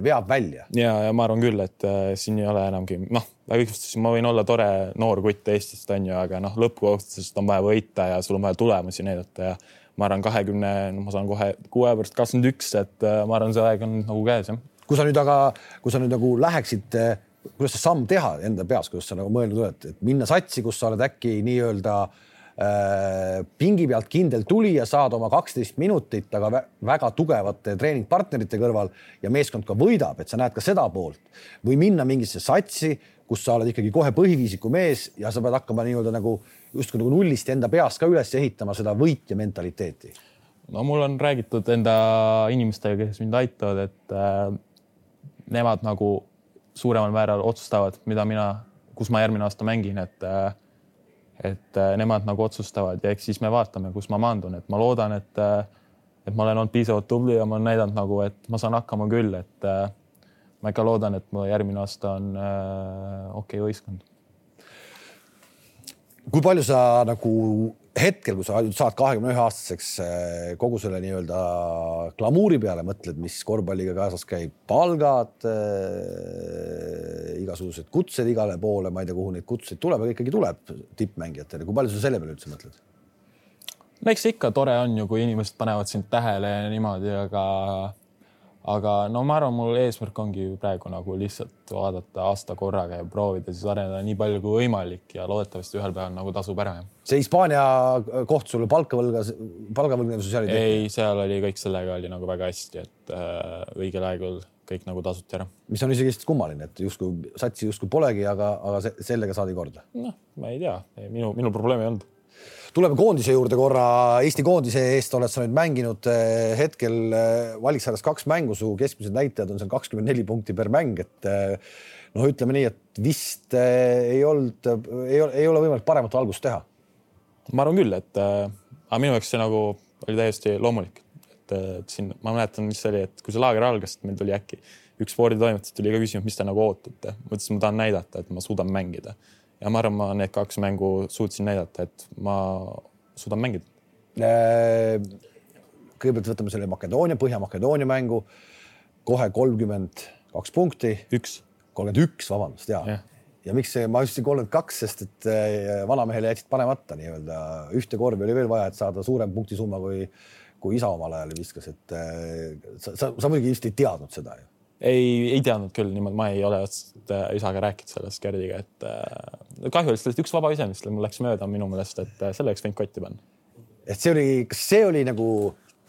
veab välja. ja, ja ma arvan küll, et äh, siin ei ole enamgi noh, õigustus, ma võin olla tore noor kutt Eestist on ju, aga noh, lõppkokkuvõttes on vaja võita ja sul on vaja tulemusi näidata ja ma arvan, kahekümne, no ma saan kohe kuu aja pärast kakskümmend üks, et äh, ma arvan, see aeg on nagu käes jah. kui sa nüüd aga, kui sa nüüd nagu läheksid, äh, kuidas sa samm teha enda peas, kuidas sa nagu mõelnud oled, et minna satsi, kus sa oled äkki nii-öelda äh, pingi pealt kindel tulija, saad oma kaksteist minutit, aga väga tugevate treeningpartnerite kõrval ja meeskond ka võidab, et sa näed ka seda poolt või minna mingisse satsi, kus sa oled ikkagi kohe põhiviisiku mees ja sa pead hakkama nii-öelda nagu justkui nagu nullist enda peast ka üles ehitama seda võitja mentaliteeti? no mul on räägitud enda inimestega, kes mind aitavad, et äh, nemad nagu suuremal määral otsustavad, mida mina, kus ma järgmine aasta mängin, et äh, et äh, nemad nagu otsustavad ja eks siis me vaatame, kus ma maandun, et ma loodan, et äh, et ma olen olnud piisavalt tubli ja ma olen näidanud nagu, et ma saan hakkama küll, et äh, ma ikka loodan, et mul järgmine aasta on äh, okei okay võistkond kui palju sa nagu hetkel, kui sa saad kahekümne ühe aastaseks eh, kogu selle nii-öelda glamuuri peale mõtled, mis korvpalliga kaasas käib, palgad äh,, igasugused kutsed igale poole, ma ei tea, kuhu neid kutseid tuleb, aga ikkagi tuleb tippmängijatele. kui palju sa selle peale üldse mõtled? no eks ikka tore on ju, kui inimesed panevad sind tähele ja niimoodi, aga aga no ma arvan, mul eesmärk ongi praegu nagu lihtsalt vaadata aasta korraga ja proovida siis areneda nii palju kui võimalik ja loodetavasti ühel päeval nagu tasub ära. see Hispaania koht sulle palka võlgas, palgavõlgnevus seal ei seal oli kõik sellega oli nagu väga hästi, et äh, õigel aegul kõik nagu tasuti ära. mis on isegi kummaline, et justkui satsi justkui polegi, aga, aga sellega saadi korda. noh, ma ei tea, minu, minu probleem ei olnud tuleme koondise juurde korra. Eesti koondise eest oled sa nüüd mänginud eh, hetkel eh, valiksarjas kaks mängu, su keskmised näitajad on seal kakskümmend neli punkti per mäng, et eh, noh, ütleme nii, et vist ei olnud, ei ole, ei ole võimalik paremat algust teha. ma arvan küll, et aga minu jaoks see nagu oli täiesti loomulik, et, siin ma mäletan, mis see oli, et kui see laager algas, meil tuli äkki üks sporditoimetus tuli ka küsima, mis te nagu ootate. ma ütlesin, ma tahan näidata, et ma suudan mängida ja ma arvan, ma need kaks mängu suutsin näidata, et ma suudan mängida. Äh, kõigepealt võtame selle Makedoonia, Põhja-Makedoonia mängu. kohe kolmkümmend kaks punkti. üks. kolmkümmend üks, vabandust ja, ja.. ja miks see, ma ütlesin kolmkümmend kaks, sest et äh, vanamehele jätsid panemata nii-öelda ühte korvi oli veel vaja, et saada suurem punktisumma kui, kui isa omal ajal viskas, et äh, sa, sa, sa muidugi vist ei teadnud seda ju ei, ei teadnud küll niimoodi, ma ei ole isaga rääkinud sellest Gerdiga, et kahju lihtsalt üks vaba ise, mis mul läks mööda minu meelest, et äh, selle oleks võinud kotti panna. et see oli, kas see oli nagu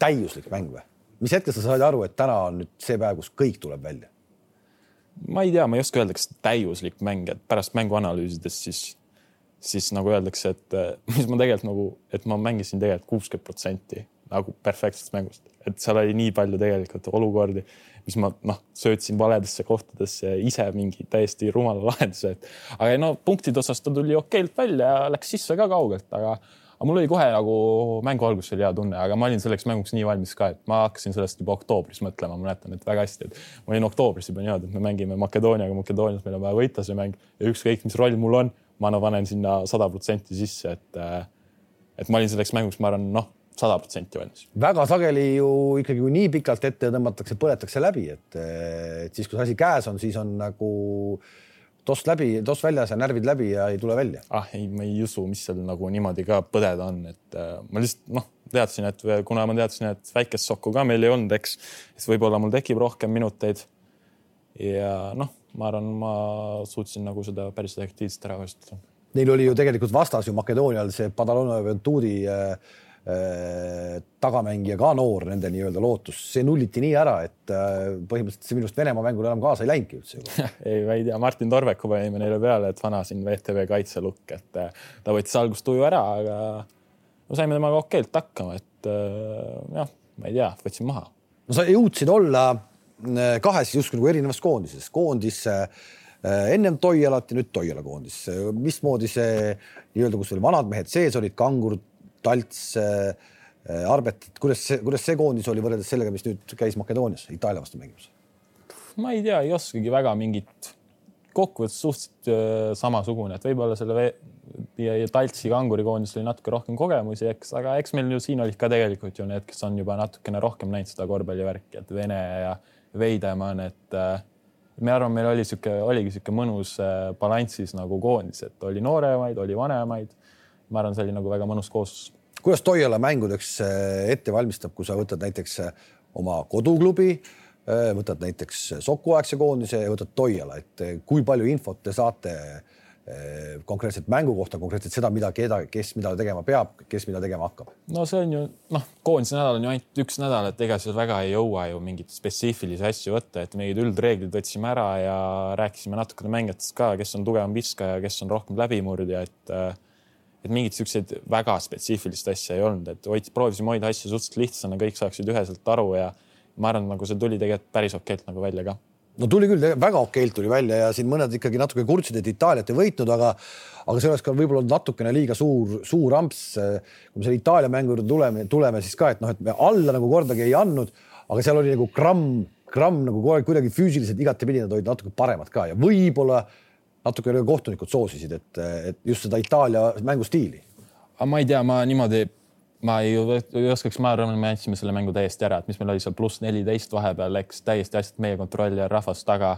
täiuslik mäng või? mis hetkel sa said aru, et täna on nüüd see päev, kus kõik tuleb välja? ma ei tea, ma ei oska öelda, kas täiuslik mäng, et pärast mängu analüüsides siis, siis nagu öeldakse, et äh, mis ma tegelikult nagu, et ma mängisin tegelikult kuuskümmend protsenti nagu perfektsest mängust, et seal oli nii palju tegelikult olukordi mis ma noh, söötsin valedesse kohtadesse ise mingi täiesti rumala lahenduse, et aga no punktide osas ta tuli okeilt välja ja läks sisse ka kaugelt, aga aga mul oli kohe nagu mängu alguses oli hea tunne, aga ma olin selleks mänguks nii valmis ka, et ma hakkasin sellest juba oktoobris mõtlema, ma mäletan, et väga hästi, et ma olin oktoobris juba niimoodi, et me mängime Makedooniaga, Makedoonias meil on vaja võita see mäng ja ükskõik, mis roll mul on, ma no panen sinna sada protsenti sisse, et et ma olin selleks mänguks, ma arvan, noh, sada protsenti valmis. väga sageli ju ikkagi, kui nii pikalt ette tõmmatakse, põletakse läbi, et, et siis, kui asi käes on, siis on nagu toss läbi, toss väljas ja närvid läbi ja ei tule välja. ah ei, ma ei usu, mis seal nagu niimoodi ka põdeda on, et äh, ma lihtsalt noh, teadsin, et kuna ma teadsin, et väikest sokku ka meil ei olnud, eks, siis võib-olla mul tekib rohkem minuteid. ja noh, ma arvan, ma suutsin nagu seda päris efektiivselt ära kasutada. Neil oli ju tegelikult vastas ju Makedoonial see Padalona Venturi äh, Äh, tagamängija ka noor, nende nii-öelda lootus, see nulliti nii ära, et äh, põhimõtteliselt see minu arust Venemaa mängule enam kaasa ei läinudki üldse ei, ma ei tea, Martin Torveku panime neile peale, et vana siin VTV kaitselukk, et äh, ta võttis algust tuju ära, aga me saime temaga okeilt hakkama, et jah, ma ei tea, võtsin maha. no sa jõudsid olla kahes justkui nagu erinevas koondises, koondis ennem Toialat ja nüüd Toiala koondis. mismoodi see nii-öelda, kus oli vanad mehed sees olid, Kangur, Talts äh,, Arbet, kuidas see, kuidas see koondis oli võrreldes sellega, mis nüüd käis Makedoonias Itaalia vastu mängimas? ma ei tea, ei oskagi väga mingit, kokkuvõttes suhteliselt äh, samasugune, et võib-olla selle ja, ja Taltsi kanguri koondis oli natuke rohkem kogemusi, eks, aga eks meil ju siin olid ka tegelikult ju need, kes on juba natukene rohkem näinud seda korvpallivärki, et Vene ja Veidemann, et äh, me arvame, meil oli sihuke, oligi sihuke mõnus äh, balansis nagu koondis, et oli nooremaid, oli vanemaid ma arvan, see oli nagu väga mõnus kooslus. kuidas Toiala mängudeks äh, ette valmistab, kui sa võtad näiteks äh, oma koduklubi, äh, võtad näiteks Sokuaegse koondise ja võtad Toiala, et kui palju infot te saate konkreetselt mängu kohta, konkreetselt seda, mida, keda, kes mida tegema peab, kes mida tegema hakkab? no see on ju noh, koondise nädal on ju ainult üks nädal, et ega seal väga ei jõua ju mingeid spetsiifilisi asju võtta, et neid üldreeglid võtsime ära ja rääkisime natukene mängijatest ka, kes on tugevam viskaja, kes on rohkem läbimurdja, et et mingeid siukseid väga spetsiifilist asja ei olnud, et hoid, proovisime hoida asju suhteliselt lihtsana, kõik saaksid üheselt aru ja ma arvan, nagu see tuli tegelikult päris okeilt nagu välja ka no tuli küll, väga okeilt tuli välja ja siin mõned ikkagi natuke kurtsid, et Itaaliat ei võitnud, aga, aga see oleks ka võib-olla natukene liiga suur, suur amps. kui me selle Itaalia mängu juurde tuleme, tuleme siis ka, et noh, et me alla nagu kordagi ei andnud, aga seal oli nagu gramm, gramm nagu kogu aeg kuidagi füüsiliselt igatepidi nad olid natuke paremad ka ja võib-olla natukene kohtunikud soosisid, et, et just seda Itaalia mängustiili. aga ma ei tea, ma niimoodi, ma ei, ei oskaks, ma arvan, me andsime selle mängu täiesti ära, et mis meil oli seal pluss neliteist vahepeal läks täiesti asjad meie kontrolli ja rahvas taga.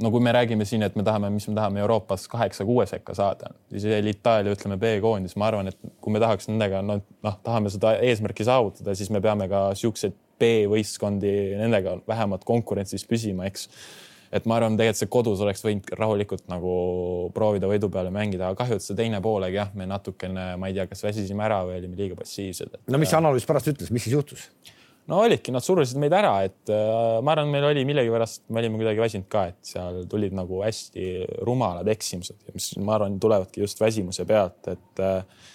no kui me räägime siin, et me tahame, mis me tahame Euroopas kaheksa-kuue sekka saada, siis veel Itaalia, ütleme B-koondis, ma arvan, et kui me tahaks nendega noh no,, tahame seda eesmärki saavutada, siis me peame ka siukseid B-võistkondi nendega vähemalt konkurentsis püsima, eks et ma arvan, tegelikult see kodus oleks võinud rahulikult nagu proovida võidu peale mängida, aga kahju, et see teine poolega jah, me natukene, ma ei tea, kas väsisime ära või olime liiga passiivsed et.... no mis see analüüs pärast ütles, mis siis juhtus? no olidki, nad surusid meid ära, et äh, ma arvan, meil oli millegipärast, me olime kuidagi väsinud ka, et seal tulid nagu hästi rumalad eksimused, mis ma arvan, tulevadki just väsimuse pealt, et äh,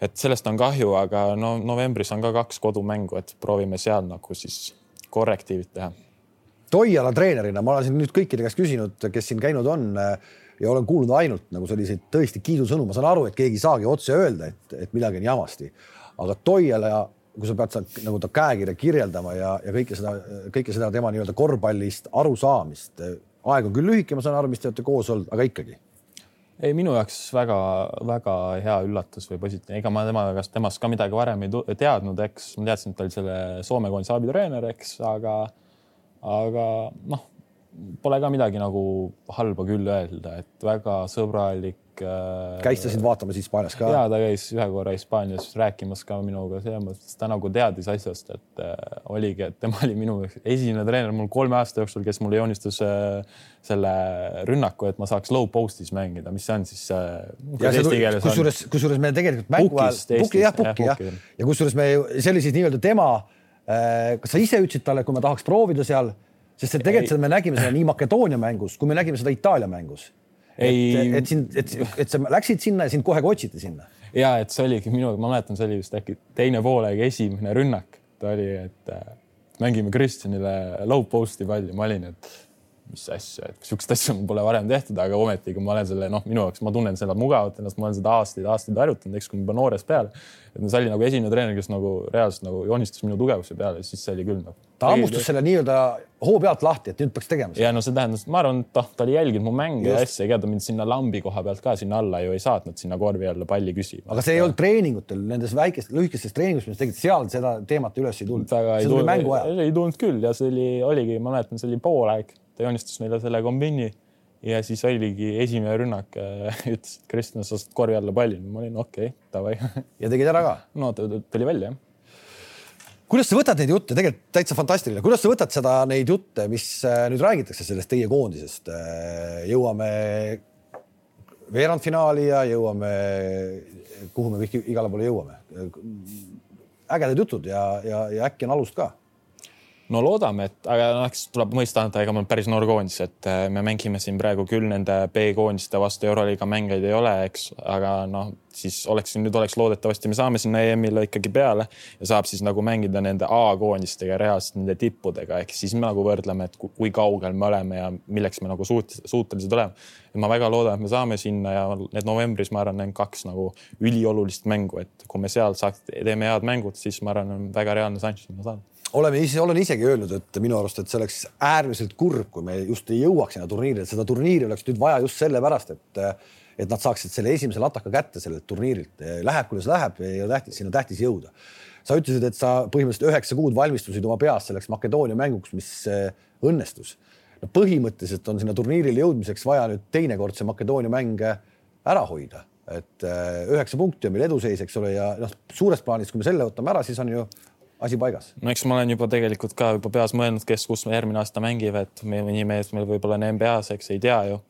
et sellest on kahju, aga no novembris on ka kaks kodumängu, et proovime seal nagu siis korrektiivid teha. Toiala treenerina ma olen siin nüüd kõikide käest küsinud, kes siin käinud on ja olen kuulnud ainult nagu selliseid tõesti kiidusõnu, ma saan aru, et keegi ei saagi otse öelda, et, et midagi on jamasti, aga Toiala, kui sa pead sealt nagu ta käekirja kirjeldama ja, ja kõike seda, kõike seda tema nii-öelda korvpallist arusaamist. aeg on küll lühike, ma saan aru, mis te olete koos olnud, aga ikkagi. Ei, minu jaoks väga-väga hea üllatus või positiivne, ega ma tema käest, temast ka midagi varem ei teadnud, eks. Ma teadsin, et ta oli selle Soome koondise abitreener, eks, aga, aga noh pole ka midagi nagu halba küll öelda, et väga sõbralik. Äh, käis ta sind vaatamas Hispaanias ka? ja ta käis ühe korra Hispaanias rääkimas ka minuga, selles mõttes ta nagu teadis asjast, et äh, oligi, et tema oli minu esimene treener mul kolme aasta jooksul, kes mulle joonistas äh, selle rünnaku, et ma saaks low post'is mängida, mis see on siis äh,. kusjuures, kusjuures me tegelikult mängu ajal, jah, puki jah, ja kusjuures me, see oli siis nii-öelda tema äh,. Kas sa ise ütlesid talle, kui ma tahaks proovida seal sest et tegelikult seda me nägime seda nii Makedoonia mängus, kui me nägime seda Itaalia mängus. et, et sind, et, et sa läksid sinna ja sind kohe ka otsiti sinna. ja et see oligi minu, ma mäletan, see oli vist äkki teine poolaeg esimene rünnak, ta oli, et äh, mängime Kristjanile low post'i palli, ma olin, et mis asja, et sihukest asja mul pole varem tehtud, aga ometigi ma olen selle, noh, minu jaoks ma tunnen seda mugavalt ennast, ma olen seda aastaid-aastaid harjutanud, eks kui juba noorest peale. et see oli nagu esimene treener, kes nagu reaalselt nagu joonistas minu tugevuse peale, siis see oli küll nagu. ta hammustas selle nii-öelda hoo pealt lahti, et nüüd peaks tegema. ja no see tähendas, ma arvan, et noh, ta oli jälginud mu mänge ja asja, ega ta mind sinna lambi koha pealt ka sinna alla ju ei saatnud sinna korvi alla palli küsima. aga see ei olnud treeningutel, nendes väikestes, lühikestes treeningutes, mis tegid, seal seda teemat üles ei tulnud. see tuli mängu ajal. ei tulnud küll ja see oli, oligi, ma mäletan, see oli poolaeg ta joonistas meile selle kombini ja siis oligi esimene rünnak, ütles, et Kristjan, sa saad korvi alla palli. ma olin okei okay,, davai. ja tegid ära ka? no tuli välja, jah. kuidas sa võtad neid jutte, tegelikult täitsa fantastiline, kuidas sa võtad seda, neid jutte, mis äh, nüüd räägitakse sellest teie koondisest? Äh, jõuame veerandfinaali ja jõuame, kuhu me kõik igale poole jõuame. ägedad jutud ja, ja, ja äkki on alust ka no loodame, et, aga noh, eks tuleb mõista anda, ega meil päris noor koondis, et äh, me mängime siin praegu küll nende B-koondiste vastu Euroliiga mängeid ei ole, eks, aga noh, siis oleks nüüd oleks loodetavasti me saame sinna EM-ile ikkagi peale ja saab siis nagu mängida nende A-koondistega reaalselt nende tippudega, ehk siis me nagu võrdleme, et kui kaugel me oleme ja milleks me nagu suut-, suutelised oleme. et ma väga loodan, et me saame sinna ja need novembris, ma arvan, need kaks nagu üliolulist mängu, et kui me seal saaks, teeme head mängud, siis ma arvan, on väga reaalne šanss sinna saada oleme ise, olen isegi öelnud, et minu arust, et see oleks äärmiselt kurb, kui me just ei jõuaks sinna turniiri, et seda turniiri oleks nüüd vaja just sellepärast, et et nad saaksid selle esimese lataka kätte sellelt turniirilt. Läheb, kuidas läheb, ei ole tähtis, sinna tähtis jõuda. sa ütlesid, et sa põhimõtteliselt üheksa kuud valmistusid oma peas selleks Makedoonia mänguks, mis eh, õnnestus. no põhimõtteliselt on sinna turniirile jõudmiseks vaja nüüd teinekord see Makedoonia mäng ära hoida, et eh, üheksa punkti on meil eduseis, eks ole, ja noh, suures plaanis, kui me selle võtame ära, siis on ju asi paigas? no eks ma olen juba tegelikult ka juba peas mõelnud, kes, kus järgmine aasta mängib, et mõni mees meil võib-olla on NBA-s, eks ei tea ju.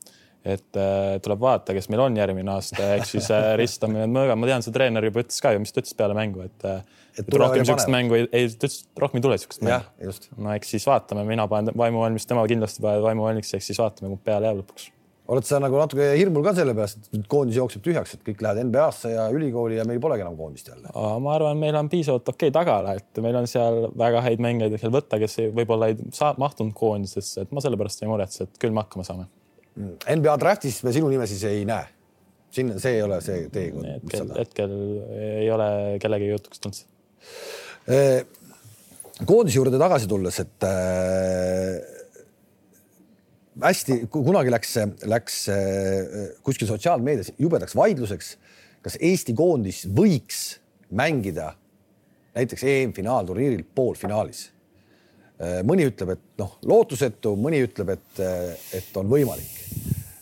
et äh, tuleb vaadata, kes meil on järgmine aasta, ehk siis äh, ristame need mõõgad, ma tean, see treener juba ütles ka ju, mis ta ütles peale mängu, et äh, et, et rohkem niisugust mängu ei, ei, ta ütles, et rohkem ei tule niisugust mängu. no eks siis vaatame, mina panen vaimu valmis, tema kindlasti paneb vaimu valmis, eks siis vaatame, kumb peale jääb lõpuks oled sa nagu natuke hirmul ka selle pärast, et nüüd koondis jookseb tühjaks, et kõik lähevad NBA-sse ja ülikooli ja meil polegi enam koondist jälle? ma arvan, meil on piisavalt okei okay tagala, et meil on seal väga häid mängijaid seal võtta, kes võib-olla ei saa, mahtunud koondisesse, et ma sellepärast ei muretse, et küll me hakkama saame. Mm. NBA draftis me sinu nime siis ei näe? sinna, see ei ole see teekond. hetkel, hetkel ei ole kellegi jutuks tulnud. Äh, koondise juurde tagasi tulles, et äh, hästi, kunagi läks, läks äh, kuskil sotsiaalmeedias jubedaks vaidluseks, kas Eesti koondis võiks mängida näiteks EM-finaalturniiril poolfinaalis. Äh, mõni ütleb, et noh, lootusetu, mõni ütleb, et, et on võimalik.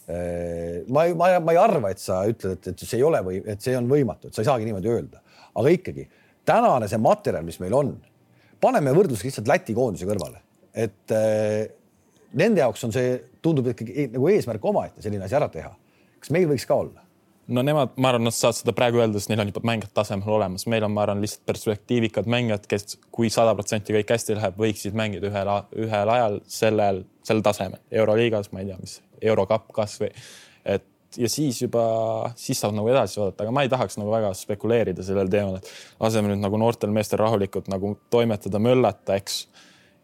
Äh, ma, ma, ma ei arva, et sa ütled, et, et see ei ole või et see on võimatu, et sa ei saagi niimoodi öelda, aga ikkagi tänane see materjal, mis meil on, paneme võrdluseks lihtsalt Läti koondise kõrvale, et nende jaoks on see, tundub ikkagi e-, nagu eesmärk omaette selline asi ära teha. kas meil võiks ka olla? no nemad, ma arvan, nad saavad seda praegu öelda, sest neil on juba mängijad tasemel olemas, meil on, ma arvan, lihtsalt perspektiivikad mängijad, kes, kui sada protsenti kõik hästi läheb, võiksid mängida ühel, ühel ajal sellel, sel tasemel, Euroliigas, ma ei tea, mis, Eurocup kasvõi, et ja siis juba, siis saab nagu edasi vaadata, aga ma ei tahaks nagu väga spekuleerida sellel teemal, et laseme nüüd nagu noortel meestel rahulikult nagu toimetada, möllata, eks.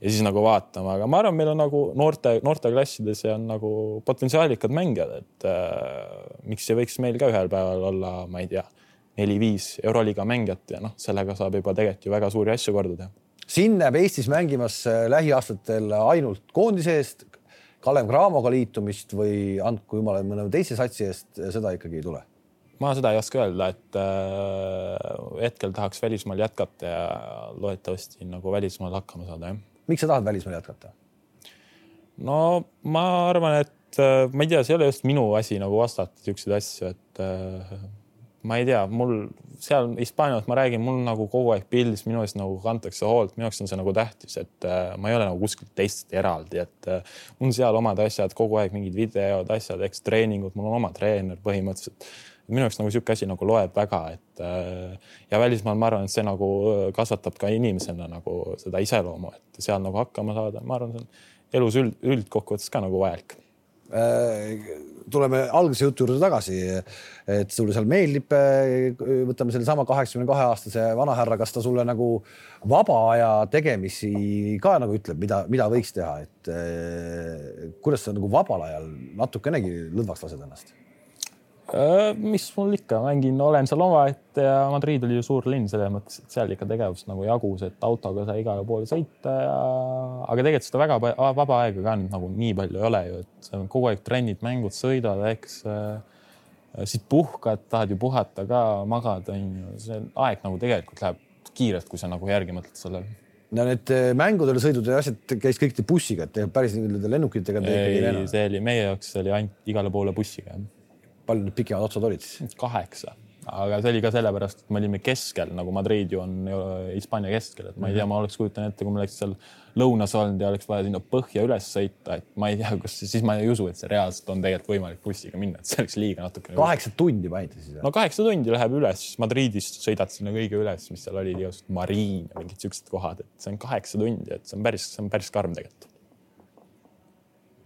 Ja siis nagu vaatama, aga ma arvan, meil on nagu noorte, noorteklassides on nagu potentsiaalikad mängijad, et äh, miks ei võiks meil ka ühel päeval olla, ma ei tea, neli-viis Euroliiga mängijat ja noh, sellega saab juba tegelikult ju väga suuri asju korda teha siin näeb Eestis mängimas äh, lähiaastatel ainult koondise eest, Kalev Cramoga liitumist või andku jumala mõne teise satsi eest, seda ikkagi ei tule? ma seda ei oska öelda, et äh, hetkel tahaks välismaal jätkata ja loodetavasti nagu välismaal hakkama saada, jah. Miks sa tahad välismaal jätkata? no ma arvan, et äh, ma ei tea, see ei ole just minu asi nagu vastata siukseid asju, et äh, ma ei tea, mul seal Hispaanias ma räägin, mul nagu kogu aeg pildis minu eest nagu kantakse hoolt, minu jaoks on see nagu tähtis, et äh, ma ei ole nagu kuskilt teistest eraldi, et äh, mul seal omad asjad kogu aeg mingid videod, asjad, eks treeningud, mul on oma treener põhimõtteliselt. Minu jaoks nagu niisugune asi nagu loeb väga, et äh, ja välismaal ma arvan, et see nagu kasvatab ka inimesena nagu seda iseloomu, et seal nagu hakkama saada, ma arvan, see on elus üld, üldkokkuvõttes ka nagu vajalik Äh, tuleme alguse jutu juurde tagasi, et sulle seal meeldib, äh, võtame sellesama kaheksakümne kahe aastase vanahärra, kas ta sulle nagu vaba aja tegemisi ka nagu ütleb, mida, mida võiks teha, et äh, kuidas sa nagu vabal ajal natukenegi lõdvaks lased ennast? Äh, mis mul ikka, mängin, olen seal omaette ja Madrid oli ju suur linn selles mõttes, et seal ikka tegevust nagu jagus, et autoga sai igale poole sõita ja, aga tegelikult seda väga vaba aega ka nüüd nagu nii palju ei ole ju, et kogu aeg trennid, mängud, sõidad, eks. Äh, siis puhkad, tahad ju puhata ka, magad, on ju, see aeg nagu tegelikult läheb kiirelt, kui sa nagu järgi mõtled sellele no need äh, mängudele sõidud ja asjad käis kõik bussiga, et päris lennukitega. ei, see oli meie jaoks oli ainult igale poole bussiga palju need pikemad otsad olid siis? kaheksa, aga see oli ka sellepärast, et me olime keskel, nagu Madrid ju on Hispaania keskel, et ma ei tea, ma oleks kujutanud ette, kui ma oleks seal lõunas olnud ja oleks vaja sinna põhja üles sõita, et ma ei tea, kas siis ma ei usu, et see reaalselt on tegelikult võimalik bussiga minna, et see oleks liiga natuke. kaheksa tundi panite siis? no kaheksa tundi läheb üles, Madridist sõidad sinna kõige üles, mis seal oli, igasugused Mariin ja mingid siuksed kohad, et see on kaheksa tundi, et see on päris, see on päris karm tegelikult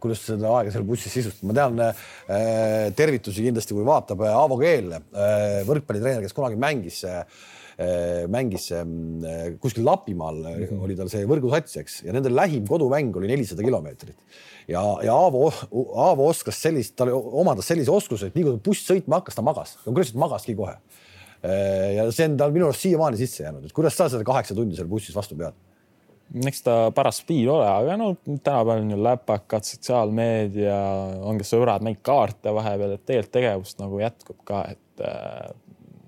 kuidas seda aega seal bussis sisustada, ma tean äh, tervitusi kindlasti, kui vaatab äh, Aavo Keel äh,, võrkpallitreener, kes kunagi mängis äh, mängis äh, kuskil Lapimaal mm -hmm. oli tal see võrgusats, eks, ja nende lähim kodumäng oli nelisada kilomeetrit. ja, ja Aavo, Aavo oskas sellist, ta omandas sellise oskuse, et nii kui buss sõitma hakkas, ta magas, konkreetselt magaski kohe. Äh, ja see on tal minu arust siiamaani sisse jäänud, et kuidas sa seda kaheksa tundi seal bussis vastu pead? Eks ta paras piir ole, aga no tänapäeval on ju läpakad, sotsiaalmeedia, on ka sõbrad, mängid kaarte vahepeal, et tegelikult tegevust nagu jätkub ka, et äh,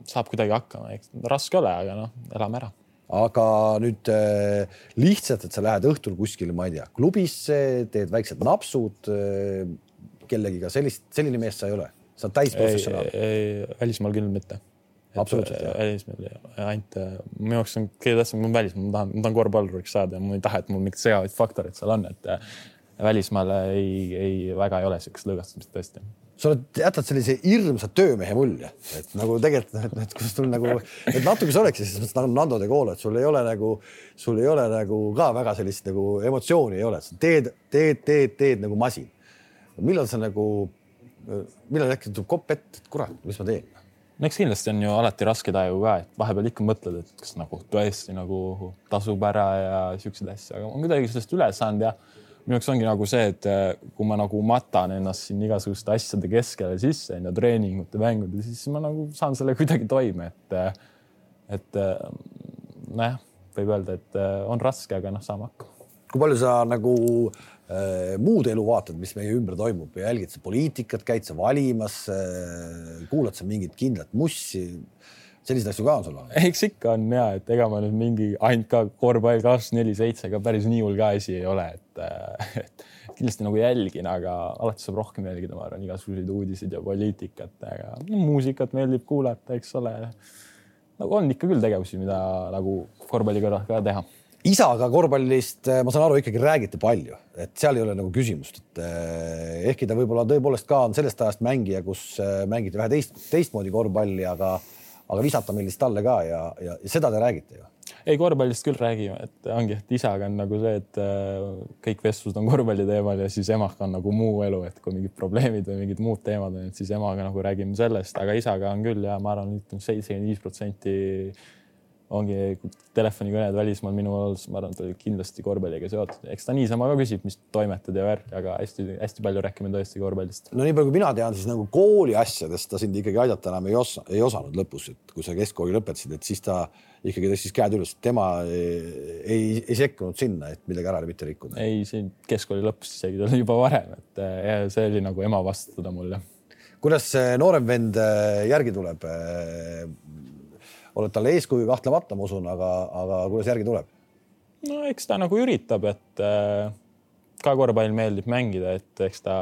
saab kuidagi hakkama, eks raske ole, aga noh, elame ära. Aga nüüd äh, lihtsalt, et sa lähed õhtul kuskile, ma ei tea, klubisse, teed väiksed napsud äh, kellegiga, sellist, selline mees sa ei ole, sa oled täisprofessionaal. välismaal küll mitte absoluutselt. välismaal ainult, äh, minu jaoks on kõige tähtsam, ma välismaal, ma tahan, ma tahan korvpalluriks saada ja ma ei taha, et mul mingid segavaid faktorid seal on, et äh, välismaal ei, ei väga ei ole siukest lõõgastumist tõesti sa oled, jätad sellise hirmsa töömehe mulje, et nagu tegelikult, et, et kus sul nagu, et natuke see oleks selles mõttes nagu Nando de Gaulle, et sul ei ole nagu, sul ei ole nagu ka väga sellist nagu emotsiooni ei ole, sa teed, teed, teed, teed nagu masin. millal sa nagu, millal äkki tuleb kopp ette, et kurat, mis ma teen? No eks kindlasti on ju alati raskeid aegu ka, et vahepeal ikka mõtled, et kas nagu tõesti nagu tasub ära ja siukseid asju, aga ma olen kuidagi sellest üle saanud ja minu jaoks ongi nagu see, et eh, kui ma nagu matan ennast siin igasuguste asjade keskele sisse ja treeningute, mängude, siis ma nagu saan selle kuidagi toime, et eh, et eh, nojah, võib öelda, et on raske, aga noh, saame hakkama. kui palju sa nagu Äh, muud elu vaatad, mis meie ümber toimub, jälgid sa poliitikat, käid sa valimas, äh, kuulad sa mingit kindlat mussi? selliseid asju ka on sul? eks ikka on ja, et ega ma nüüd mingi ainult ka korvpall kakskümmend neli seitse ka päris nii hull ka asi ei ole, et, äh, et kindlasti nagu jälgin, aga alati saab rohkem jälgida, ma arvan, igasuguseid uudiseid ja poliitikat, aga no, muusikat meeldib kuulata, eks ole. nagu on ikka küll tegevusi, mida nagu korvpalli kõrval ka teha isaga korvpallist, eh, ma saan aru, ikkagi räägite palju, et seal ei ole nagu küsimust, et eh, ehkki ta võib-olla tõepoolest ka on sellest ajast mängija, kus eh, mängiti vähe teist, teistmoodi korvpalli, aga, aga visata meeldis talle ka ja, ja, ja seda te räägite ju. ei, korvpallist küll räägime, et ongi, et isaga on nagu see, et kõik vestlused on korvpalli teemal ja siis emaga on nagu muu elu, et kui mingid probleemid või mingid muud teemad on, et siis emaga nagu räägime sellest, aga isaga on küll ja ma arvan, ütleme seitsekümmend viis protsenti ongi telefonikõned välismaal minu olles, ma arvan, et oli kindlasti korvpalliga seotud, eks ta niisama ka küsib, mis toimetad ja värk, aga hästi-hästi palju räägime tõesti korvpallist. no nii palju, kui mina tean, siis nagu kooli asjadest ta sind ikkagi aidata enam ei osa, ei osanud lõpus, et kui sa keskkooli lõpetasid, et siis ta ikkagi tõstis käed üles, tema ei, ei, ei sekkunud sinna, et midagi ära mitte rikkuda. ei, see keskkooli lõpus isegi, ta oli juba varem, et see oli nagu ema vastutada mulle. kuidas see noorem vend äh, järgi tuleb? Oled talle eeskuju kahtlemata, ma usun, aga, aga kuidas järgi tuleb? no eks ta nagu üritab, et äh, ka korvpall meeldib mängida, et eks ta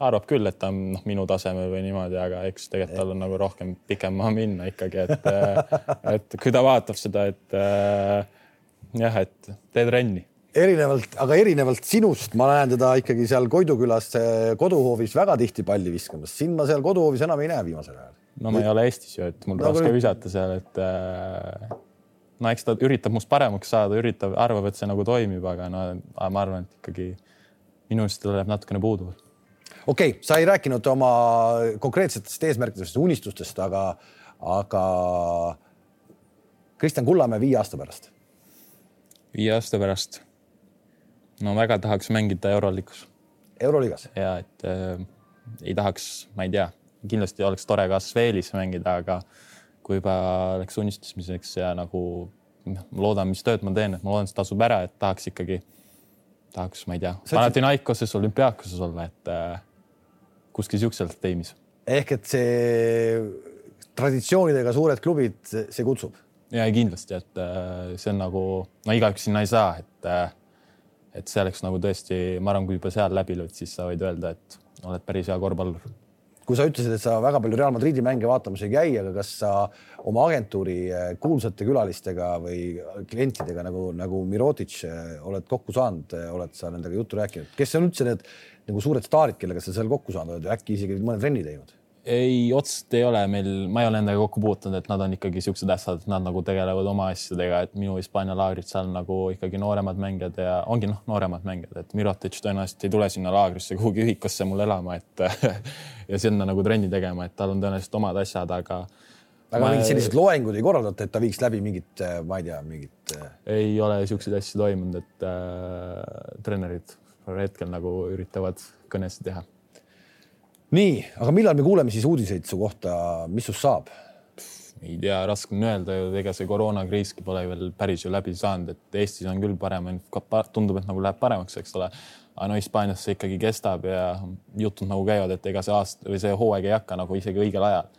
arvab küll, et ta on noh, minu tasemel või niimoodi, aga eks tegelikult tal on nagu rohkem pikem maa minna ikkagi, et äh, et kui ta vaatab seda, et äh, jah, et tee trenni erinevalt, aga erinevalt sinust ma näen teda ikkagi seal Koidu külas koduhoovis väga tihti palli viskamas. sind ma seal koduhoovis enam ei näe viimasel ajal no ma ei ole Eestis ju, et mul no, raske visata seal, et äh, no eks ta üritab must paremaks saada, üritab, arvab, et see nagu toimib, aga no ma arvan, et ikkagi minu arust tal läheb natukene puudu. okei okay,, sa ei rääkinud oma konkreetsetest eesmärkidest, unistustest, aga, aga Kristjan Kullamäe viie aasta pärast? viie aasta pärast? no väga tahaks mängida Euroliigas. euroliigas? ja et äh, ei tahaks, ma ei tea kindlasti oleks tore ka Sveelis mängida, aga kui juba läks unistamiseks ja nagu noh, ma loodan, mis tööd ma teen, et ma loodan, see tasub ära, et tahaks ikkagi, tahaks, ma ei tea, Panathinaikoses, olümpiaakoses olla, et äh, kuskil siukses tiimis. ehk et see traditsioonidega suured klubid, see kutsub? ja kindlasti, et äh, see on nagu, no igaüks sinna ei saa, et äh, et see oleks nagu tõesti, ma arvan, kui juba seal läbi lööd, siis sa võid öelda, et oled päris hea korvpallur kui sa ütlesid, et sa väga palju Real Madridi mänge vaatamas ei käi, aga kas sa oma agentuuri eh, kuulsate külalistega või klientidega nagu, nagu Mirotic eh, oled kokku saanud, eh, oled sa nendega juttu rääkinud, kes on üldse need nagu suured staarid, kellega sa seal kokku saanud oled, äkki isegi mõne trenni teinud? Ei, otseselt ei ole meil, ma ei ole nendega kokku puutunud, et nad on ikkagi siuksed ässad, et nad nagu tegelevad oma asjadega, et minu Hispaania laagrid seal nagu ikkagi nooremad mängijad ja ongi noh, nooremad mängijad, et Mirotic tõenäoliselt ei tule sinna laagrisse kuhugi ühikusse mul elama, et ja sinna nagu trenni tegema, et tal on tõenäoliselt omad asjad, aga aga ma... mingid sellised loengud ei korraldata, et ta viiks läbi mingit, ma ei tea, mingit. Äh, ei ole siukseid asju toimunud, et äh, treenerid hetkel nagu üritavad kõnesid teha nii, aga millal me kuuleme siis uudiseid su kohta, mis sinust saab? ei tea, raske on öelda ju, ega see koroonakriiski pole veel päris ju läbi saanud, et Eestis on küll parem, tundub, et nagu läheb paremaks, eks ole. aga no Hispaanias see ikkagi kestab ja jutud nagu käivad, et ega see aasta või see hooaeg ei hakka nagu isegi õigel ajal.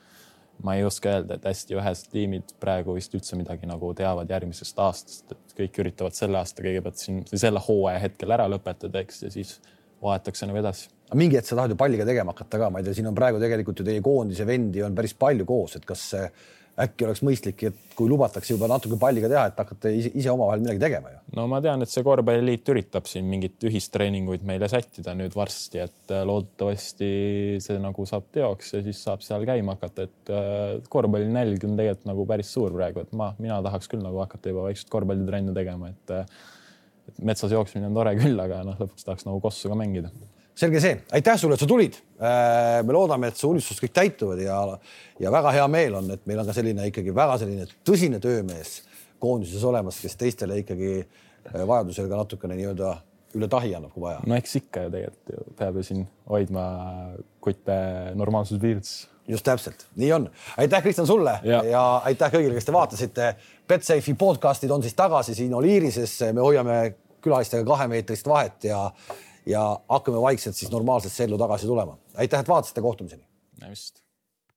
ma ei oska öelda, et hästi vähesed tiimid praegu vist üldse midagi nagu teavad järgmisest aastast, et kõik üritavad selle aasta kõigepealt siin selle hooaja hetkel ära lõpetada, eks, ja siis vaadatakse nagu edasi mingi hetk sa tahad ju palliga tegema hakata ka, ma ei tea, siin on praegu tegelikult ju teie koondise vendi on päris palju koos, et kas äkki oleks mõistlik, et kui lubatakse juba natuke palliga teha, et hakata ise, ise omavahel midagi tegema ju? no ma tean, et see korvpalliliit üritab siin mingit ühistreeninguid meile sättida nüüd varsti, et äh, loodetavasti see nagu saab teoks ja siis saab seal käima hakata, et äh, korvpallinälg on tegelikult nagu päris suur praegu, et ma, mina tahaks küll nagu hakata juba vaikselt korvpallitrenne tegema, et äh, et metsas jooksmine on tore küll, aga noh, lõpuks tahaks nagu kossu ka mängida selge see, aitäh sulle, et sa tulid. Äh, me loodame, et su unistused kõik täituvad ja, ja väga hea meel on, et meil on ka selline ikkagi väga selline tõsine töömees koondises olemas, kes teistele ikkagi äh, vajadusel ka natukene nii-öelda üle tahi annab, kui vaja. no eks ikka ju tegelikult ju peab ju siin hoidma kutte normaalsuspiirides. just täpselt, nii on. aitäh, Kristjan, sulle ja. ja aitäh kõigile, kes te vaatasite. Betsafe'i podcast'id on siis tagasi siin Oliirises, me hoiame külalistega kahemeetrist vahet ja ja hakkame vaikselt siis normaalsesse ellu tagasi tulema. aitäh, et vaatasite, kohtumiseni. nägemist